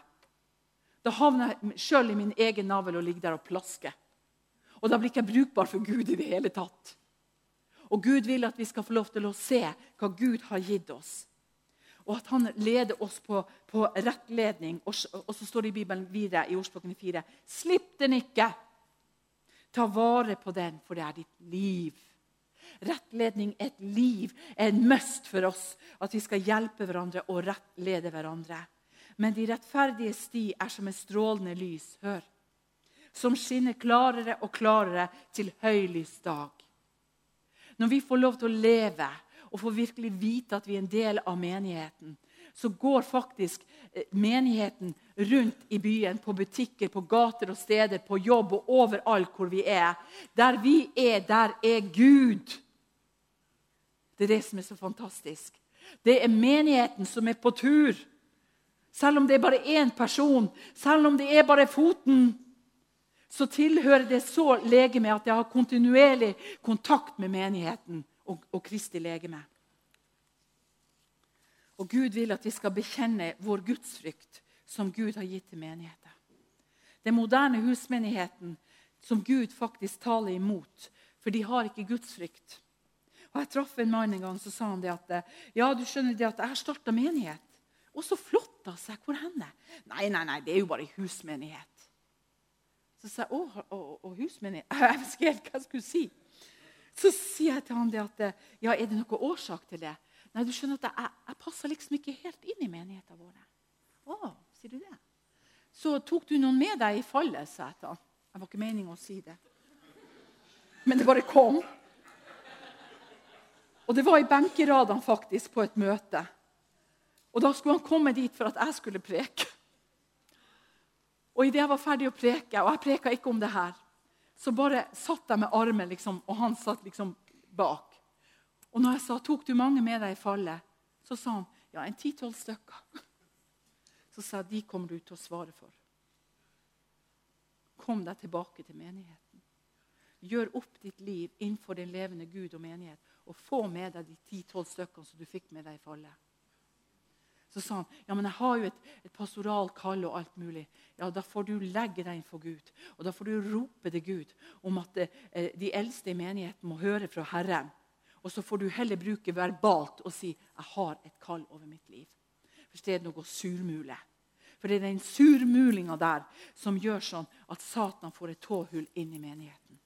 Da havner jeg sjøl i min egen navl og ligger der og plasker. Og da blir ikke jeg brukbar for Gud i det hele tatt. Og Gud vil at vi skal få lov til å se hva Gud har gitt oss. Og at han leder oss på, på rettledning. Og, og, så står det i Bibelen videre i ordspråkene 4.: Slipp den ikke! Ta vare på den, for det er ditt liv. Rettledning er et liv, er en must for oss. At vi skal hjelpe hverandre og rettlede hverandre. Men de rettferdige sti er som et strålende lys. Hør. Som skinner klarere og klarere til høylys dag. Når vi får lov til å leve og får virkelig vite at vi er en del av menigheten, så går faktisk eh, menigheten rundt i byen, på butikker, på gater og steder, på jobb og overalt hvor vi er. Der vi er, der er Gud. Det er det som er så fantastisk. Det er menigheten som er på tur. Selv om det er bare én person, selv om det er bare foten, så tilhører det så legeme at jeg har kontinuerlig kontakt med menigheten og, og Kristi legeme. Og Gud vil at vi skal bekjenne vår gudsfrykt som Gud har gitt til menigheten. Den moderne husmenigheten som Gud faktisk taler imot, for de har ikke gudsfrykt. Og Jeg traff en mann en gang så sa han det at ja, du skjønner det at jeg har starta menighet. Og så flott, da, sa jeg. Hvor henne? Nei, nei, nei, det er jo bare husmenighet. Så sa jeg å, å, å husmenighet Jeg ikke helt hva jeg skulle si. Så sier jeg til han det at ja, er det noen årsak til det? Nei, du skjønner at jeg, jeg passer liksom ikke helt inn i menigheten vår. Å, sier du det? Så tok du noen med deg i fallet, sa jeg til Jeg var ikke meningen å si det. Men det bare kom. Og det var i benkeradene faktisk på et møte. Og Da skulle han komme dit for at jeg skulle preke. Og Idet jeg var ferdig å preke, og jeg preka ikke om det her, så bare satt jeg med armen, liksom, og han satt liksom bak. Og når jeg sa 'Tok du mange med deg i fallet?' så sa han 'Ja, en ti-tolv stykker'. Så sa jeg 'De kommer du til å svare for'. Kom deg tilbake til menigheten. Gjør opp ditt liv innenfor den levende Gud og menighet, og få med deg de ti-tolv stykkene som du fikk med deg i fallet. Så sa han ja, men jeg har jo et, et pastoral kall og alt mulig. Ja, Da får du legge deg inn for Gud. Og da får du rope til Gud om at eh, de eldste i menigheten må høre fra Herren. Og så får du heller bruke verbalt og si 'Jeg har et kall over mitt liv'. For stedet er noe surmule. For det er den surmulinga der som gjør sånn at Satan får et tåhull inn i menigheten.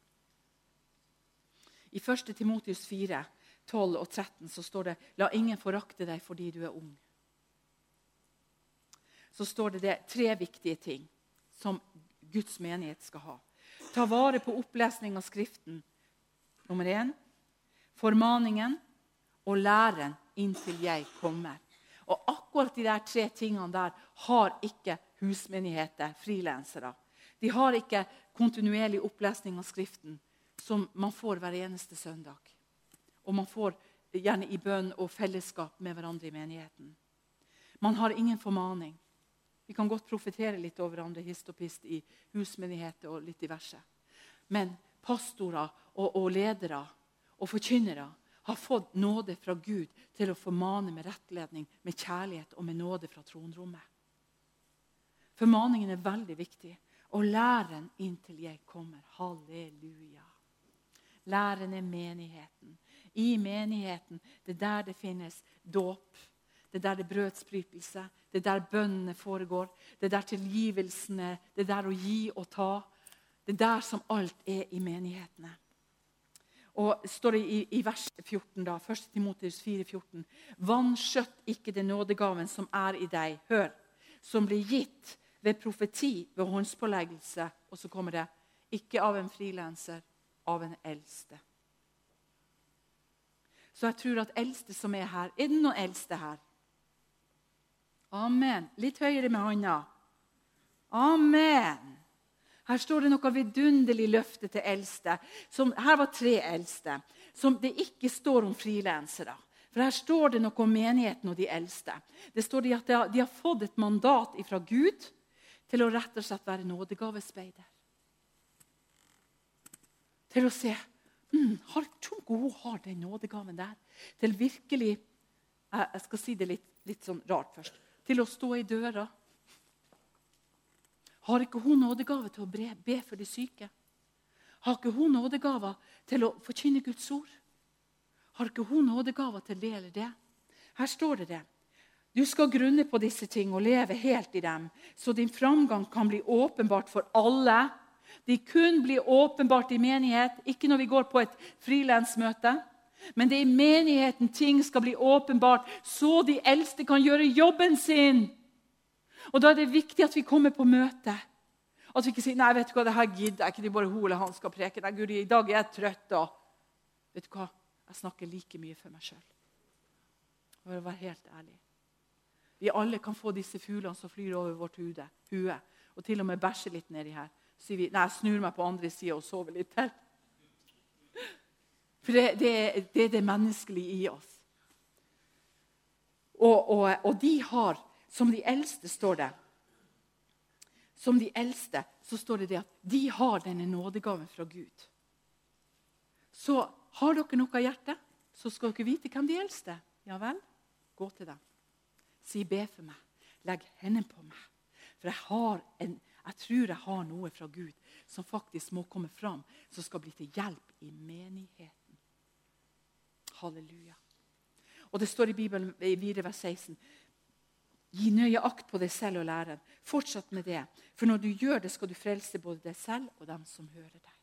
I 1. Timotius 4, 12 og 13 så står det 'La ingen forakte deg fordi du er ung' så står det, det tre viktige ting som Guds menighet skal ha. Ta vare på opplesning av Skriften. Nummer én formaningen og læren inntil jeg kommer. Og Akkurat de der tre tingene der har ikke husmenigheter, frilansere. De har ikke kontinuerlig opplesning av Skriften, som man får hver eneste søndag. Og man får gjerne i bønn og fellesskap med hverandre i menigheten. Man har ingen formaning. Vi kan godt profetere litt over hverandre hist og pist i husmenigheter og litt diverse. Men pastorer og, og ledere og forkynnere har fått nåde fra Gud til å formane med rettledning, med kjærlighet og med nåde fra tronrommet. Formaningen er veldig viktig. Og læren inntil jeg kommer. Halleluja. Læren er menigheten. I menigheten, det er der det finnes dåp. Det er der det er brødsbrytelse, det er der bønnene foregår, det er der tilgivelsene, det er der å gi og ta. Det er der som alt er i menighetene. Og står det i, i vers 14, da, 1. Timotius 4, 14, Vanskjøtt ikke den nådegaven som er i deg, hør, som blir gitt ved profeti, ved håndspåleggelse. Og så kommer det ikke av en frilanser, av en eldste. Så jeg tror at eldste som er her Er det noen eldste her? Amen. Litt høyere med hånda. Amen. Her står det noe vidunderlig løfte til eldste. Som, her var tre eldste. Som det ikke står om frilansere. For Her står det noe om menigheten og de eldste. Det står de at de har fått et mandat fra Gud til å rett og slett være nådegavespeider. Til å se mm, har Trond god har den nådegaven der. Til virkelig Jeg skal si det litt, litt sånn rart først til å stå i døra? Har ikke hun nådegave til å be for de syke? Har ikke hun nådegave til å forkynne Guds ord? Har ikke hun nådegave til det eller det? Her står det det. Du skal grunne på disse ting og leve helt i dem, så din framgang kan bli åpenbart for alle. De kun blir åpenbart i menighet, ikke når vi går på et frilansmøte. Men det er i menigheten ting skal bli åpenbart, så de eldste kan gjøre jobben sin. Og Da er det viktig at vi kommer på møte. At vi ikke sier nei, vet du hva, det her gidder jeg ikke. Det er bare hun eller han skal preke. Nei, Gud, I dag er jeg trøtt. da. Vet du hva? Jeg snakker like mye for meg sjøl. For å være helt ærlig. Vi alle kan få disse fuglene som flyr over vårt hue, og til og med bæsje litt nedi her. Så sier vi nei, jeg snur meg på andre sida og sover litt til. For det, det, det er det menneskelige i oss. Og, og, og, de har, som de eldste, står det Som de eldste så står det det at de har denne nådegaven fra Gud. Så har dere noe av hjertet, så skal dere vite hvem de eldste Ja vel, gå til dem. Si 'be for meg'. Legg hendene på meg. For jeg, en, jeg tror jeg har noe fra Gud som faktisk må komme fram, som skal bli til hjelp i menigheten. Halleluja. Og Det står i Bibelen videre vers 16. Gi nøye akt på deg selv og læreren. Fortsett med det. For når du gjør det, skal du frelse både deg selv og dem som hører deg.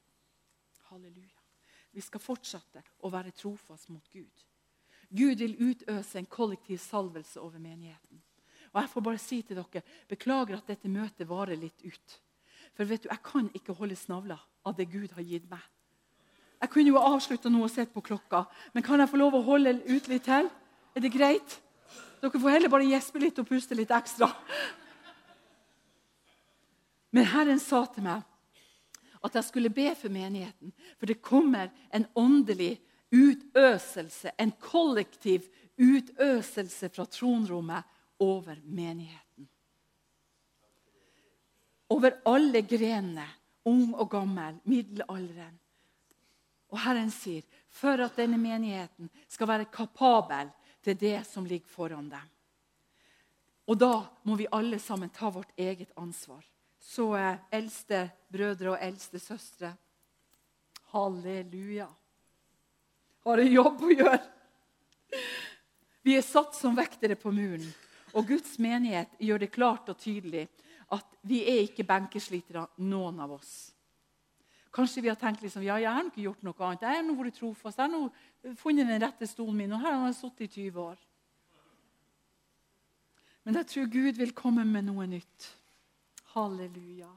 Halleluja. Vi skal fortsette å være trofast mot Gud. Gud vil utøse en kollektiv salvelse over menigheten. Og Jeg får bare si til dere, Beklager at dette møtet varer litt ut. For vet du, jeg kan ikke holde snavla av det Gud har gitt meg. Jeg kunne jo avslutta nå og sett på klokka, men kan jeg få lov å holde ut litt til? Er det greit? Dere får heller bare gjespe litt og puste litt ekstra. Men Herren sa til meg at jeg skulle be for menigheten. For det kommer en åndelig utøselse, en kollektiv utøselse fra tronrommet over menigheten. Over alle grenene, ung og gammel, middelalderen. Og Herren sier for at denne menigheten skal være kapabel til det som ligger foran dem. Og da må vi alle sammen ta vårt eget ansvar. Så er eldste brødre og eldste søstre Halleluja. Har en jobb å gjøre. Vi er satt som vektere på muren, og Guds menighet gjør det klart og tydelig at vi er ikke benkeslitere, noen av oss. Kanskje vi har tenkt liksom, ja, jeg har ikke gjort noe annet. Jeg har nå vært trofast. Jeg har nå funnet den rette stolen min, og her har jeg sittet i 20 år. Men jeg tror Gud vil komme med noe nytt. Halleluja.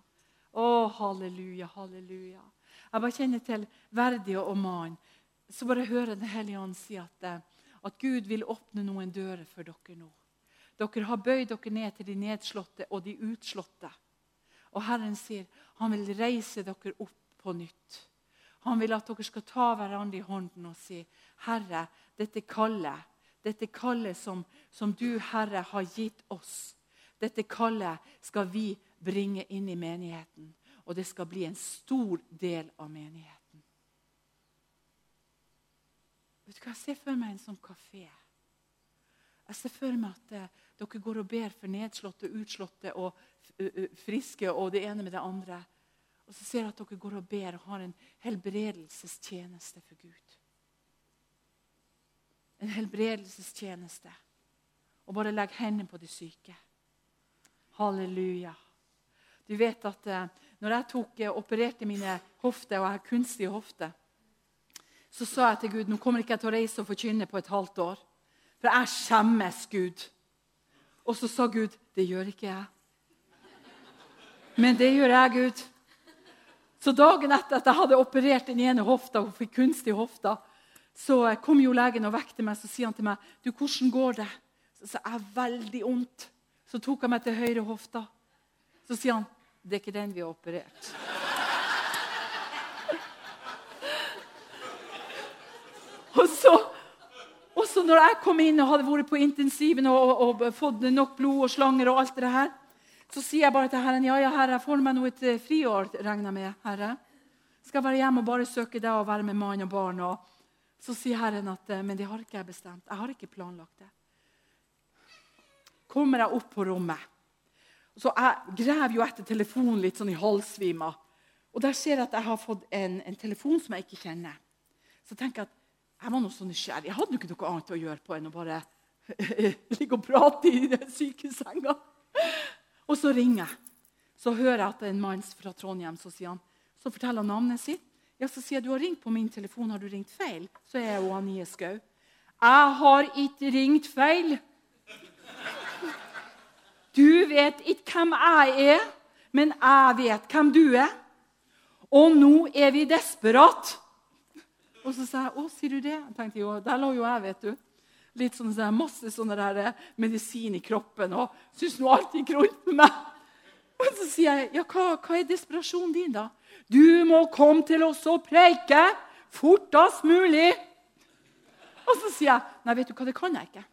Å, halleluja, halleluja. Jeg bare kjenner til verdig og mann. Så bare hører Den hellige ånd si at, eh, at Gud vil åpne noen dører for dere nå. Dere har bøyd dere ned til de nedslåtte og de utslåtte. Og Herren sier han vil reise dere opp på nytt. Han vil at dere skal ta hverandre i hånden og si, 'Herre, dette kallet, dette kallet som, som du, Herre, har gitt oss, dette kallet skal vi bringe inn i menigheten.' Og det skal bli en stor del av menigheten. Vet du hva, Jeg ser for meg en sånn kafé. Jeg ser for meg at uh, dere går og ber for nedslåtte, utslåtte og uh, friske og det ene med det andre. Og så ser jeg at dere går og ber og har en helbredelsestjeneste for Gud. En helbredelsestjeneste. Og bare legg hendene på de syke. Halleluja. Du vet at eh, når jeg tok, eh, opererte mine hofter, og jeg har kunstige hofter, så sa jeg til Gud nå kommer ikke jeg til å reise og forkynne på et halvt år. For jeg skjemmes, Gud. Og så sa Gud det gjør ikke jeg. Men det gjør jeg, Gud. Så dagen etter at jeg hadde operert den ene hofta, og fikk kunstig hofta, så kom jo legen og vekte meg så sier han til meg du, 'Hvordan går det?' Så sa jeg 'Veldig vondt'. Så tok han meg til høyre hofta. Så sier han 'Det er ikke den vi har operert'. og så, og så når jeg kom inn og hadde vært på intensiven og, og, og fått nok blod og slanger og alt det her, så sier jeg bare til Herren ja, ja, herre, jeg får meg nå et eh, friår, regner med. herre. Skal være hjemme og bare søke deg og være med mann og barn. Og så sier Herren at eh, men det har ikke jeg bestemt. Jeg har ikke planlagt det. Kommer jeg opp på rommet, så jeg graver jo etter telefonen litt sånn i halvsvima. Og der ser jeg at jeg har fått en, en telefon som jeg ikke kjenner. Så tenker jeg at jeg var noe så nysgjerrig. Jeg hadde jo ikke noe annet å gjøre på enn å bare ligge og prate i den sykesenga. Og så ringer jeg. Så hører jeg at det er en mann fra Trondheim så, sier han, så forteller navnet sitt. Ja, Så sier jeg du har ringt på min telefon. Har du ringt feil? Så er jo Anie Skau. Jeg har ikke ringt feil. Du vet ikke hvem jeg er, men jeg vet hvem du er. Og nå er vi desperate. Og så sa jeg å, sier du det? Jeg tenkte jo, Der lå jo jeg, vet du litt sånn, masse sånne der eh, medisin i kroppen og syns nå alt gikk rundt med meg. Og så sier jeg, ja, hva, hva er desperasjonen din, da? Du må komme til oss og preike fortest mulig. Og så sier jeg, nei, vet du hva, det kan jeg ikke.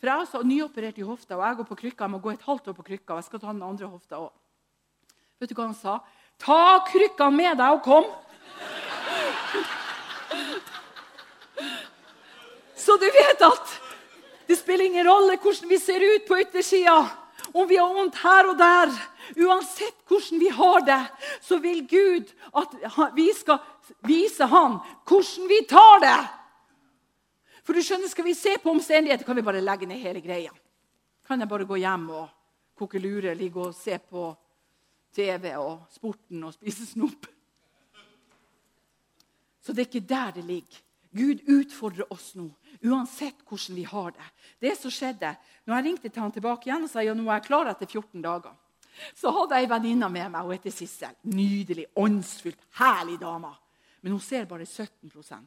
For jeg er altså nyoperert i hofta, og jeg går på krykka. Jeg må gå et halvt år på krykka. og jeg skal ta den andre hofta også. Vet du hva han sa? Ta krykka med deg og kom! Så du vet at det spiller ingen rolle hvordan vi ser ut på yttersida, om vi har vondt her og der. Uansett hvordan vi har det, så vil Gud at vi skal vise ham hvordan vi tar det. For du skjønner, Skal vi se på omstendigheter, kan vi bare legge ned hele greia. Kan jeg bare gå hjem og koke lure, ligge og se på TV og sporten og spise snop? Så det er ikke der det ligger. Gud utfordrer oss nå Uansett hvordan vi har det. Det som skjedde, når jeg ringte til han tilbake igjen og sa ja, nå er jeg klar etter 14 dager, så hadde jeg ei venninne med meg. Hun heter Sissel. Nydelig, åndsfylt, herlig dame. men hun ser bare 17%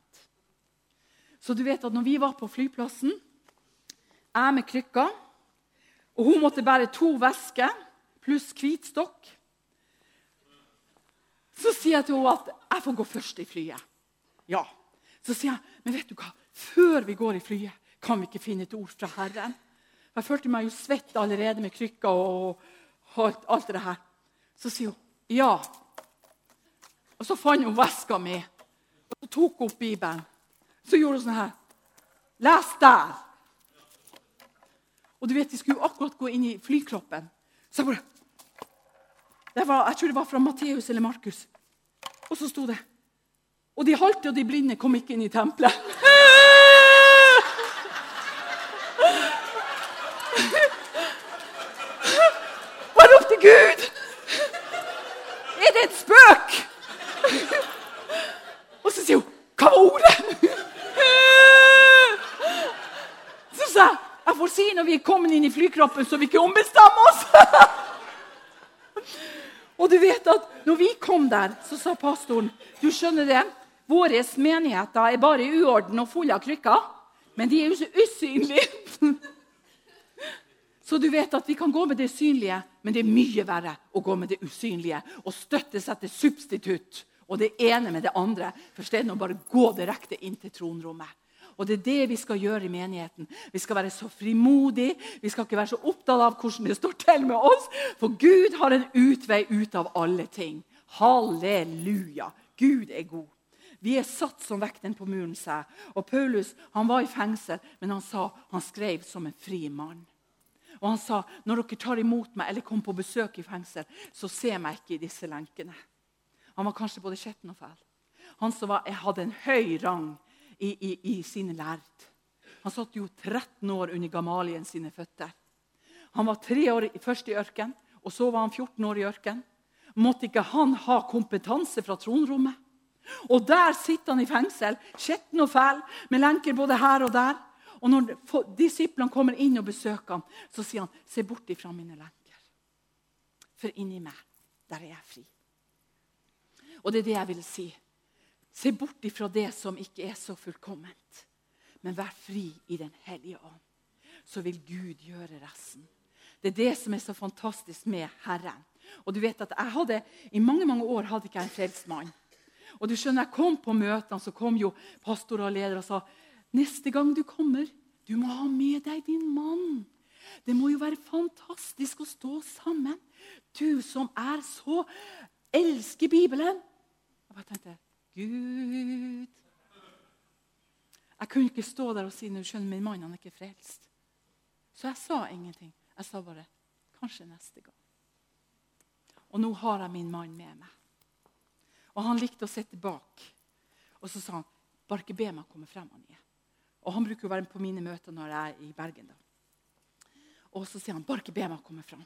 Så du vet at når vi var på flyplassen, jeg med krykka, og hun måtte bære to vesker pluss hvitstokk, så sier jeg til henne at jeg får gå først i flyet. Ja. Så sier jeg, men vet du hva, før vi går i flyet, kan vi ikke finne et ord fra Herren? Jeg følte meg jo svett allerede med krykka og alt, alt det her. Så sier hun ja. Og så fant hun veska mi, og så tok hun opp Bibelen. Så gjorde hun sånn her. Les der! Og du vet, De skulle jo akkurat gå inn i flykroppen. Så jeg bare var, Jeg tror det var fra Matteus eller Markus. Og så sto det Og de halte og de blinde kom ikke inn i tempelet. Hva ropte Gud! Er det et spøk? Og så sier hun Hva var ordet? Så sa jeg jeg får si når vi er kommet inn i flykroppen, så vi ikke ombestemmer oss. Og du vet at når vi kom der, så sa pastoren du skjønner det, Våre menigheter er bare i uorden og fulle av krykker. Men de er jo så usynlige. Så du vet at vi kan gå med det synlige, men det er mye verre å gå med det usynlige og støtte seg til substitutt og det ene med det andre. For stedet å bare gå direkte inn til tronrommet. Og Det er det vi skal gjøre i menigheten. Vi skal være så frimodige. Vi skal ikke være så opptatt av hvordan det står til med oss. For Gud har en utvei ut av alle ting. Halleluja. Gud er god. Vi er satt som vekten på muren, sa Og Paulus han var i fengsel, men han sa han skrev som en fri mann. Og han sa når dere tar imot meg eller kommer på besøk i fengsel, så se meg ikke i disse lenkene. Han var kanskje både skjetten og fæl. Han som var, hadde en høy rang i, i, i sine lærd. Han satt jo 13 år under Gamalien sine føtter. Han var tre år først i ørken, og så var han 14 år i ørken. Måtte ikke han ha kompetanse fra tronrommet? Og der sitter han i fengsel, skitten og fæl, med lenker både her og der. Og når disiplene kommer inn og besøker ham, så sier han, 'Se bort ifra mine lenker.' For inni meg, der er jeg fri. Og det er det jeg vil si. Se bort ifra det som ikke er så fullkomment, men vær fri i Den hellige ånd. Så vil Gud gjøre resten. Det er det som er så fantastisk med Herren. Og du vet at jeg hadde, I mange mange år hadde ikke jeg en frelst mann. Og du skjønner, Jeg kom på møtene, så kom jo pastorer og ledere og sa neste gang du kommer, du må ha med deg din mann. Det må jo være fantastisk å stå sammen. Du som er så elsker Bibelen. Jeg bare tenkte Gud Jeg kunne ikke stå der og si når du skjønner, min mann han er ikke frelst. Så jeg sa ingenting. Jeg sa bare kanskje neste gang. Og nå har jeg min mann med meg. Og han likte å sitte bak. Og så sa han bare ikke be meg komme frem. Han, og han bruker å være på mine møter når jeg er i Bergen. da. Og så sier han bare ikke be meg komme frem.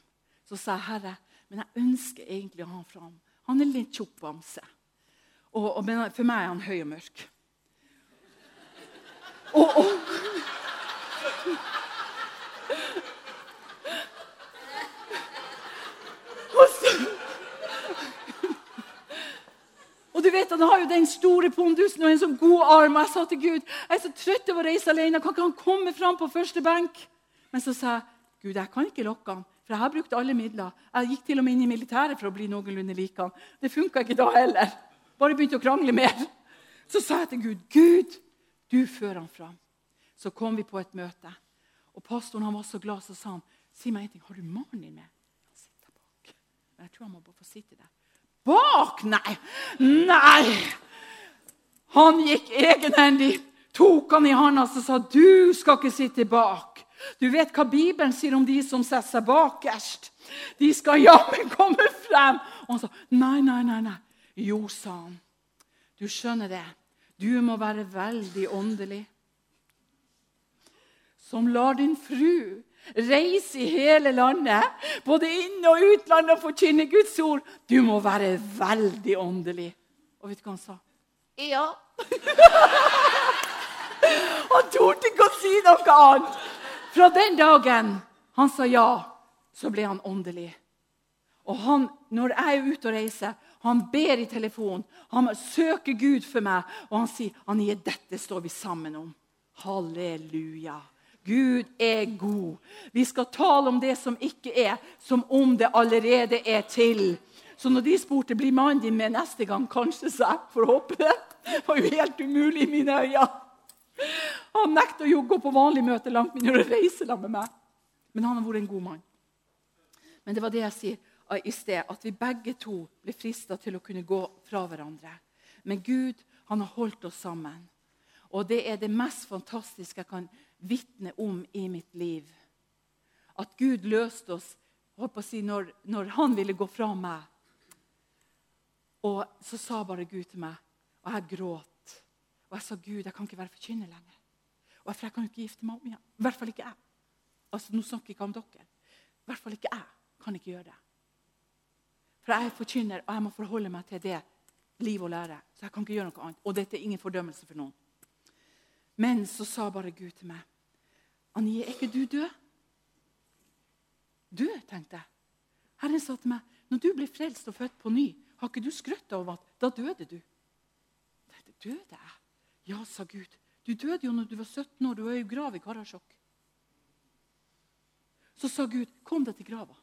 Så sa jeg, Herre, men jeg ønsker egentlig å ha han fram. Han er litt tjukk bamse. Og, og, men for meg er han høy og mørk. Og, og. Og du vet, Han har jo den store pondusen og en sånn god arm. Og jeg sa til Gud jeg er så trøtt av å reise alene. Kan ikke han komme fram på første benk? Men så sa jeg Gud, jeg kan ikke lokke han, for jeg har brukt alle midler. Jeg gikk til og med inn i militæret for å bli noenlunde lik han. Det funka ikke da heller. Bare begynte å krangle mer. Så sa jeg til Gud, 'Gud, du fører han fram.' Så kom vi på et møte. Og Pastoren han var så glad, så sa han, 'Si meg en ting, har du mannen din med?' Han sitter bak. Men jeg tror han må bare få sitte der. Bak? Nei! Nei! Han gikk egenhendig, tok han i hånda og sa, 'Du skal ikke sitte bak.' Du vet hva Bibelen sier om de som setter seg bakerst. De skal jammen komme frem. Og han sa, 'Nei, nei, nei.' nei. Jo, sa han. Du skjønner det. Du må være veldig åndelig. Som lar din fru reise i hele landet, både inn- og utland, og forkynne Guds ord. Du må være veldig åndelig. Og vet du hva han sa? Ja. han torde ikke å si noe annet. Fra den dagen han sa ja, så ble han åndelig. Og han, når jeg er ute og reiser, Han ber i telefonen. Han søker Gud for meg, og han sier Anie, dette står vi sammen om. Halleluja. Gud er god. Vi skal tale om det som ikke er, som om det allerede er til. Så når de spurte blir mannen din med neste gang, kanskje så jeg får håpe det. Det var jo helt umulig i mine øyne. Han nekter jo å gå på vanlig møte langt mindre å reise sammen med meg. Men han har vært en god mann. Men det var det jeg sier i sted, at vi begge to ble frista til å kunne gå fra hverandre. Men Gud han har holdt oss sammen. Og det er det mest fantastiske jeg kan vitne om i mitt liv. At Gud løste oss si, når, når, han ville gå fra meg. Og så sa bare Gud til meg, og jeg gråt. Og jeg sa, 'Gud, jeg kan ikke være forkynner lenger.' Og jeg kan ikke gifte meg om igjen. I hvert fall ikke jeg. Altså, Nå snakker jeg ikke om dere. I hvert fall ikke jeg kan ikke gjøre det. For jeg er forkynner, og jeg må forholde meg til det liv og lære. Så jeg kan ikke gjøre noe annet. Og dette er ingen fordømmelse for noen. Men så sa bare Gud til meg, 'Anie, er ikke du død?' Død, tenkte jeg. Herren sa til meg, 'Når du blir frelst og født på ny, har ikke du skrøtt over at da døde du?' Jeg tenkte, 'Døde jeg?' Ja, sa Gud. Du døde jo når du var 17 år. Du var i grav i Karasjok. Så sa Gud, 'Kom deg til grava'.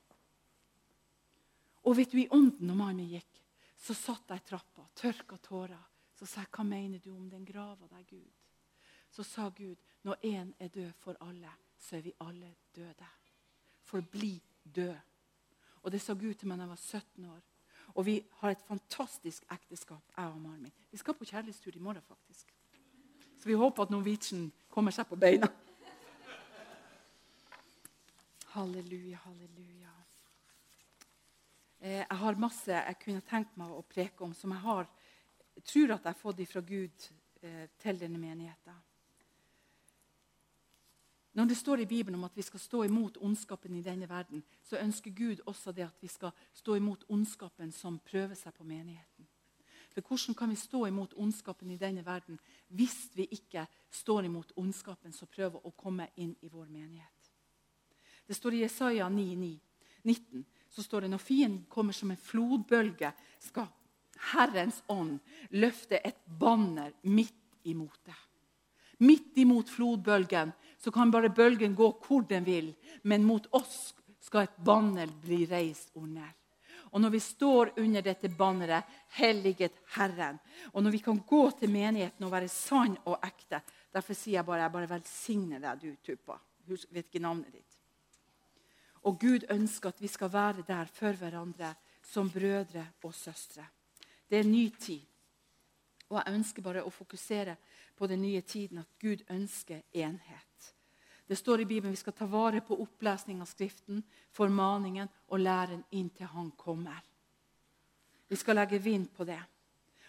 Og vet du, i ånden når mannen gikk, så satt jeg i trappa, tørka tårer. Så sa jeg, 'Hva mener du om den grava der, Gud?' Så sa Gud, 'Når én er død for alle, så er vi alle døde.' Forbli død. Og det sa Gud til meg da jeg var 17 år. Og vi har et fantastisk ekteskap, jeg og mannen min. Vi skal på kjærlighetstur i morgen, faktisk. Så vi håper at Norwegian kommer seg på beina. Halleluja, halleluja. Eh, jeg har masse jeg kunne tenkt meg å preke om, som jeg har, tror at jeg har fått fra Gud eh, til denne menigheten. Når det står i Bibelen om at vi skal stå imot ondskapen i denne verden, så ønsker Gud også det at vi skal stå imot ondskapen som prøver seg på menigheten. For Hvordan kan vi stå imot ondskapen i denne verden hvis vi ikke står imot ondskapen som prøver å komme inn i vår menighet? Det står i Jesaja 9, 9, 19 så står det når fienden kommer som en flodbølge, skal Herrens ånd løfte et banner midt imot det. Midt imot flodbølgen så kan bare bølgen gå hvor den vil, men mot oss skal et banner bli reist under. Og når vi står under dette banneret, helliget Herren, og når vi kan gå til menigheten og være sann og ekte Derfor sier jeg bare jeg bare velsigner deg, du tuppa. Husk, vet ikke navnet ditt. Og Gud ønsker at vi skal være der for hverandre som brødre og søstre. Det er en ny tid. Og jeg ønsker bare å fokusere på den nye tiden, at Gud ønsker enhet. Det står i Bibelen vi skal ta vare på opplesning av Skriften, formaningen og læren inntil Han kommer. Vi skal legge vind på det.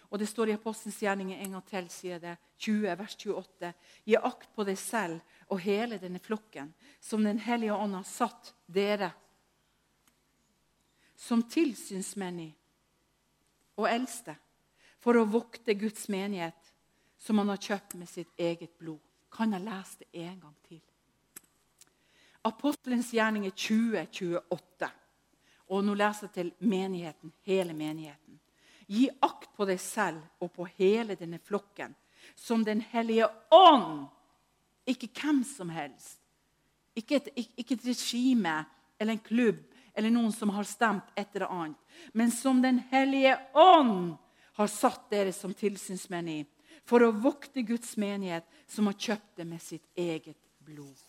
Og Det står i Apostelens gjerninger en gang til, sier det, 20, vers 28. Gi akt på deg selv og hele denne flokken, som Den hellige ånd har satt dere som tilsynsmenn i og eldste, for å vokte Guds menighet, som han har kjøpt med sitt eget blod. Kan jeg lese det en gang til? Apostelens gjerning er 2028. Og nå leser jeg til menigheten, hele menigheten. Gi akt på deg selv og på hele denne flokken, som Den hellige ånd ikke hvem som helst. Ikke et, ikke et regime eller en klubb eller noen som har stemt et eller annet. Men som Den hellige ånd har satt dere som tilsynsmenn i. For å vokte Guds menighet, som har kjøpt det med sitt eget blod.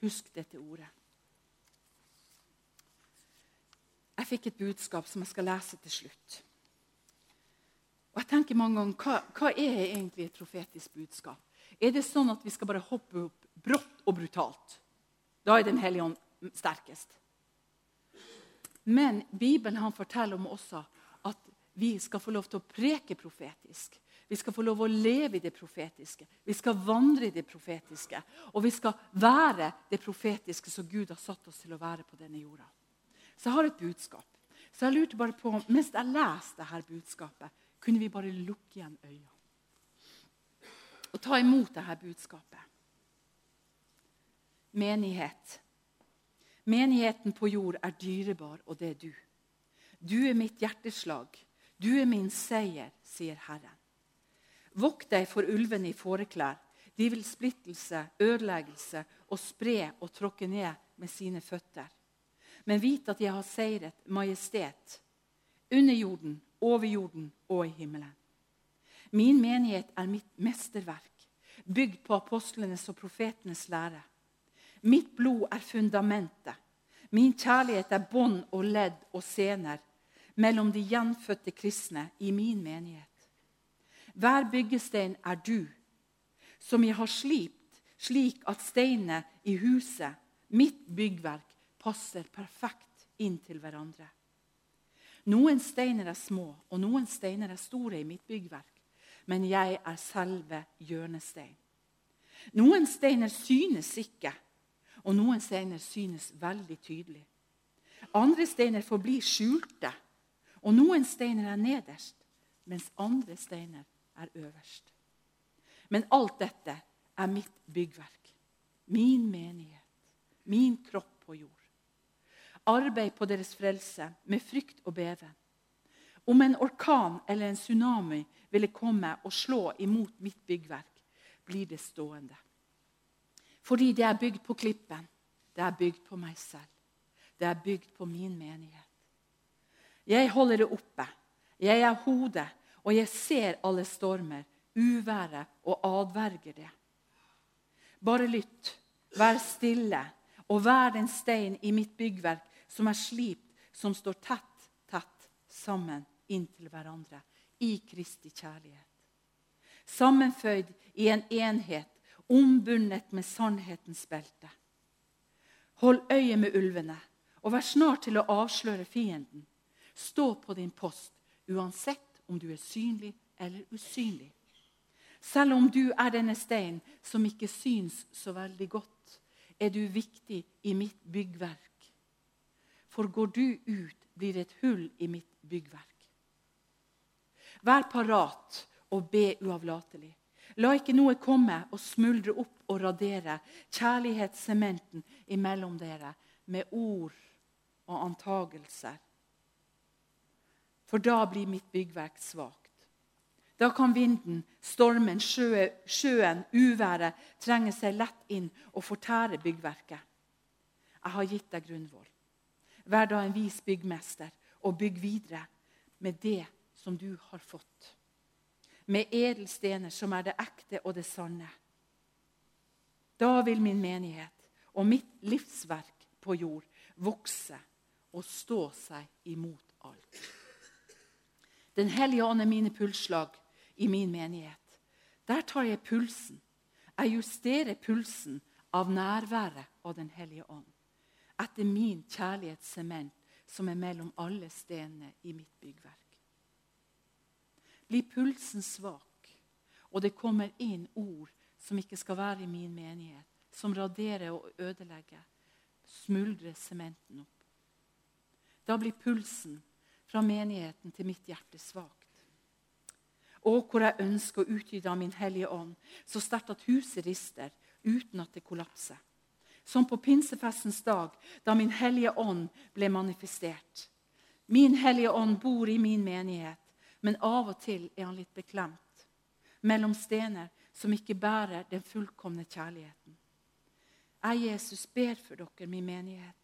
Husk dette ordet. Jeg fikk et budskap som jeg skal lese til slutt. Og jeg tenker mange ganger, Hva, hva er egentlig et profetisk budskap? Er det sånn at vi skal bare hoppe opp brått og brutalt? Da er Den hellige ånd sterkest. Men Bibelen han forteller om også at vi skal få lov til å preke profetisk. Vi skal få lov å leve i det profetiske. Vi skal vandre i det profetiske. Og vi skal være det profetiske som Gud har satt oss til å være på denne jorda. Så jeg har et budskap. Så jeg lurte bare på, Mens jeg leste dette budskapet, kunne vi bare lukke igjen øynene og ta imot dette budskapet. Menighet. Menigheten på jord er dyrebar, og det er du. Du er mitt hjerteslag, du er min seier, sier Herren. Vokt deg for ulvene i fåreklær. De vil splittelse, ødeleggelse og spre og tråkke ned med sine føtter. Men vit at jeg har seiret majestet under jorden, over jorden og i himmelen. Min menighet er mitt mesterverk, bygd på apostlenes og profetenes lære. Mitt blod er fundamentet. Min kjærlighet er bånd og ledd og sener mellom de gjenfødte kristne i min menighet. Hver byggestein er du, som jeg har slipt slik at steinene i huset, mitt byggverk, passer perfekt inn til hverandre. Noen steiner er små, og noen steiner er store i mitt byggverk, men jeg er selve hjørnestein. Noen steiner synes ikke, og noen steiner synes veldig tydelig. Andre steiner forblir skjulte, og noen steiner er nederst, mens andre steiner er øverst. Men alt dette er mitt byggverk, min menighet, min kropp på jord. Arbeid på deres frelse med frykt og beven. Om en orkan eller en tsunami ville komme og slå imot mitt byggverk, blir det stående. Fordi det er bygd på klippen. Det er bygd på meg selv. Det er bygd på min menighet. Jeg holder det oppe. Jeg er hodet, og jeg ser alle stormer, uværet og adverger det. Bare lytt, vær stille, og vær den stein i mitt byggverk som er slipt, som står tett, tett sammen inntil hverandre i Kristi kjærlighet. Sammenføyd i en enhet, ombundet med sannhetens belte. Hold øye med ulvene, og vær snart til å avsløre fienden. Stå på din post, uansett om du er synlig eller usynlig. Selv om du er denne steinen som ikke syns så veldig godt, er du viktig i mitt byggverk. For går du ut, blir det et hull i mitt byggverk. Vær parat og be uavlatelig. La ikke noe komme og smuldre opp og radere kjærlighetssementen imellom dere med ord og antagelser. For da blir mitt byggverk svakt. Da kan vinden, stormen, sjø, sjøen, uværet trenge seg lett inn og fortære byggverket. Jeg har gitt deg grunnvoll. Vær da en vis byggmester og bygg videre med det som du har fått. Med edelstener som er det ekte og det sanne. Da vil min menighet og mitt livsverk på jord vokse og stå seg imot alt. Den hellige ånd er mine pulsslag i min menighet. Der tar jeg pulsen. Jeg justerer pulsen av nærværet av Den hellige ånd. Etter min kjærlighetssement som er mellom alle stenene i mitt byggverk. Blir pulsen svak, og det kommer inn ord som ikke skal være i min menighet, som raderer og ødelegger, smuldrer sementen opp. Da blir pulsen fra menigheten til mitt hjerte svakt. Og hvor jeg ønsker å utgyte av Min Hellige Ånd, så sterkt at huset rister uten at det kollapser. Som på pinsefestens dag, da Min Hellige Ånd ble manifestert. Min Hellige Ånd bor i min menighet, men av og til er han litt beklemt. Mellom stener som ikke bærer den fullkomne kjærligheten. Jeg, Jesus, ber for dere, min menighet.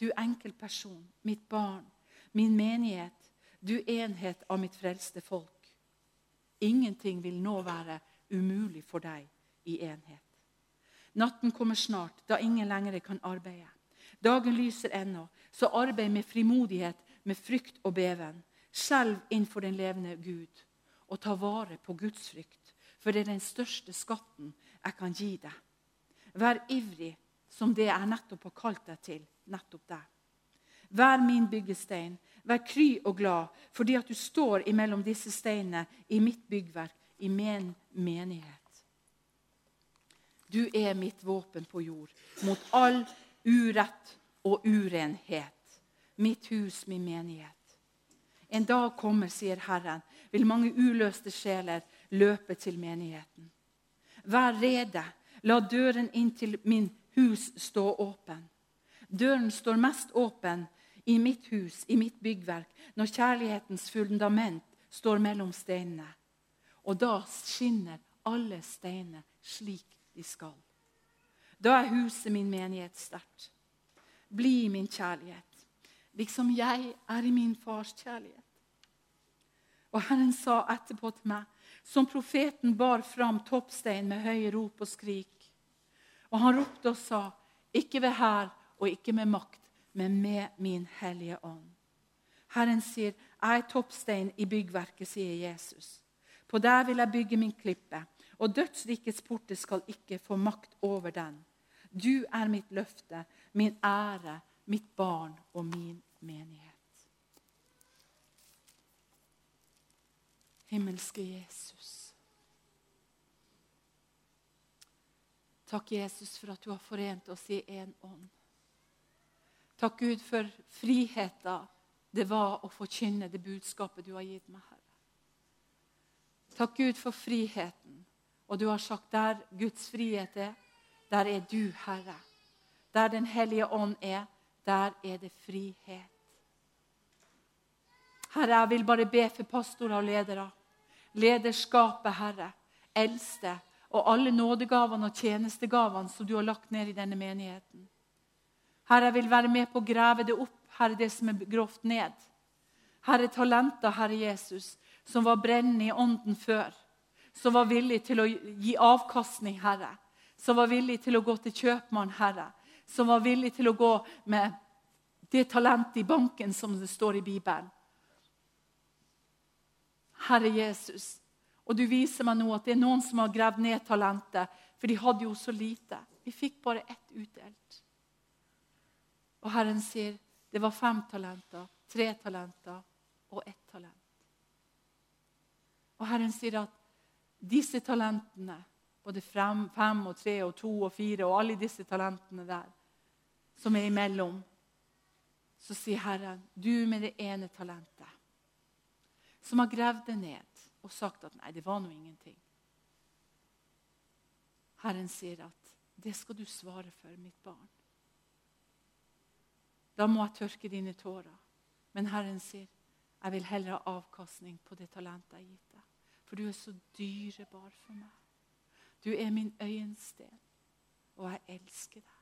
Du enkeltperson, mitt barn, min menighet, du enhet av mitt frelste folk. Ingenting vil nå være umulig for deg i enhet. Natten kommer snart, da ingen lenger kan arbeide. Dagen lyser ennå, så arbeid med frimodighet, med frykt og beven. Skjelv innenfor den levende Gud, og ta vare på Guds frykt, for det er den største skatten jeg kan gi deg. Vær ivrig som det jeg nettopp har kalt deg til, nettopp deg. Vær min byggestein, Vær kry og glad fordi at du står imellom disse steinene i mitt byggverk, i min menighet. Du er mitt våpen på jord mot all urett og urenhet. Mitt hus, min menighet. En dag kommer, sier Herren, vil mange uløste sjeler løpe til menigheten. Vær rede. La døren inn til min hus stå åpen. Døren står mest åpen i mitt hus, i mitt byggverk, når kjærlighetens fundament står mellom steinene. Og da skinner alle steiner slik de skal. Da er huset min menighet sterkt. Bli min kjærlighet, liksom jeg er i min fars kjærlighet. Og Herren sa etterpå til meg, som profeten bar fram toppstein med høye rop og skrik. Og han ropte og sa, ikke ved hær og ikke med makt, men med min hellige ånd. Herren sier, 'Jeg er toppstein i byggverket', sier Jesus. På der vil jeg bygge min klippe, og dødsrikets porter skal ikke få makt over den. Du er mitt løfte, min ære, mitt barn og min menighet. Himmelske Jesus. Takk, Jesus, for at du har forent oss i én ånd. Takk, Gud, for friheten det var å forkynne det budskapet du har gitt meg, Herre. Takk, Gud, for friheten. Og du har sagt der Guds frihet er, der er du, Herre. Der Den hellige ånd er, der er det frihet. Herre, jeg vil bare be for pastorer og ledere. Lederskapet, Herre. Eldste. Og alle nådegavene og tjenestegavene som du har lagt ned i denne menigheten. Herre, jeg vil være med på å grave det opp, Herre, det som er grovt ned. Herre, talenter, Herre Jesus, som var brennende i ånden før. Som var villig til å gi avkastning, Herre. Som var villig til å gå til kjøpmann, Herre. Som var villig til å gå med det talentet i banken som det står i Bibelen. Herre Jesus, og du viser meg nå at det er noen som har gravd ned talentet, for de hadde jo så lite. Vi fikk bare ett utdelt. Og Herren sier det var fem talenter, tre talenter og ett talent. Og Herren sier at disse talentene, både fem, fem og tre og to og fire og alle disse talentene der, som er imellom, så sier Herren, du med det ene talentet, som har gravd det ned og sagt at nei, det var nå ingenting. Herren sier at det skal du svare for, mitt barn. Da må jeg tørke dine tårer. Men Herren sier, jeg vil heller ha avkastning på det talentet jeg har gitt deg. For du er så dyrebar for meg. Du er min øyensten, og jeg elsker deg.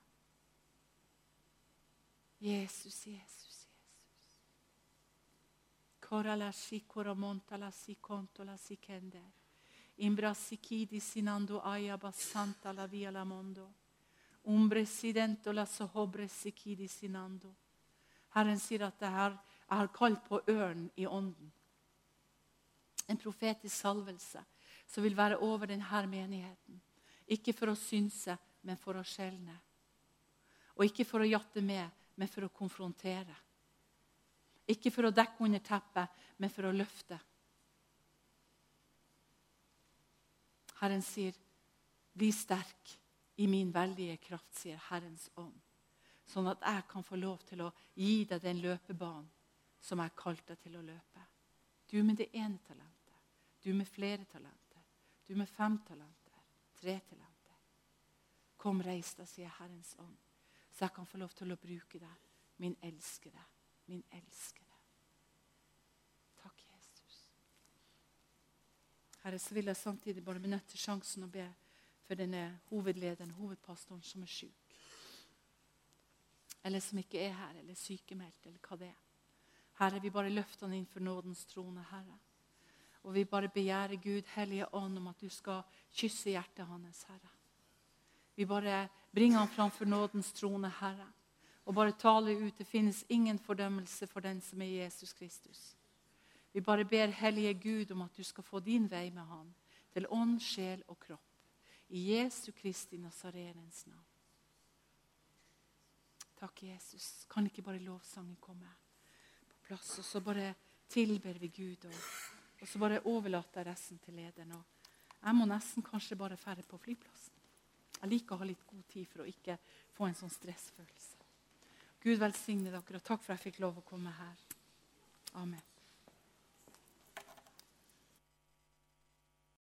Jesus, Jesus, Jesus. Korala si koramontala si kontola si kender. Imbra si kidi sinando aya basanta la via la mondo. Umbre sidento la sohobre si kidi sinando. Herren sier at har, jeg har kalt på ørnen i ånden. En profetisk salvelse som vil være over denne menigheten. Ikke for å synse, men for å skjelne. Og ikke for å jatte med, men for å konfrontere. Ikke for å dekke under teppet, men for å løfte. Herren sier, 'Bli sterk i min veldige kraft', sier Herrens ånd sånn at jeg kan få lov til å gi deg den løpebanen som jeg kalte deg til å løpe. Du med det ene talentet, du med flere talenter, du med fem talenter, tre talenter. Kom, reis deg, sier Herrens ånd, så jeg kan få lov til å bruke deg, min elskede, min elskede. Takk, Jesus. Herre, så vil jeg samtidig bare benytte sjansen å be for denne hovedlederen, hovedpastoren, som er sjuk eller som ikke er her, eller sykemeldt, eller hva det er. Herre, vi bare løfter han inn for nådens trone, Herre. Og vi bare begjærer Gud, Hellige Ånd, om at du skal kysse hjertet hans, Herre. Vi bare bringer han fram for nådens trone, Herre. Og bare taler ut det finnes ingen fordømmelse for den som er Jesus Kristus. Vi bare ber Hellige Gud om at du skal få din vei med han, til ånd, sjel og kropp. I Jesu Kristi Nazarenes navn. Takk, Jesus. Kan ikke bare lovsangen komme på plass? Og så bare tilber vi Gud, og, og så bare overlater jeg resten til lederen. Og jeg må nesten kanskje bare ferde på flyplassen. Jeg liker å ha litt god tid for å ikke få en sånn stressfølelse. Gud velsigne dere, og takk for at jeg fikk lov å komme her. Amen.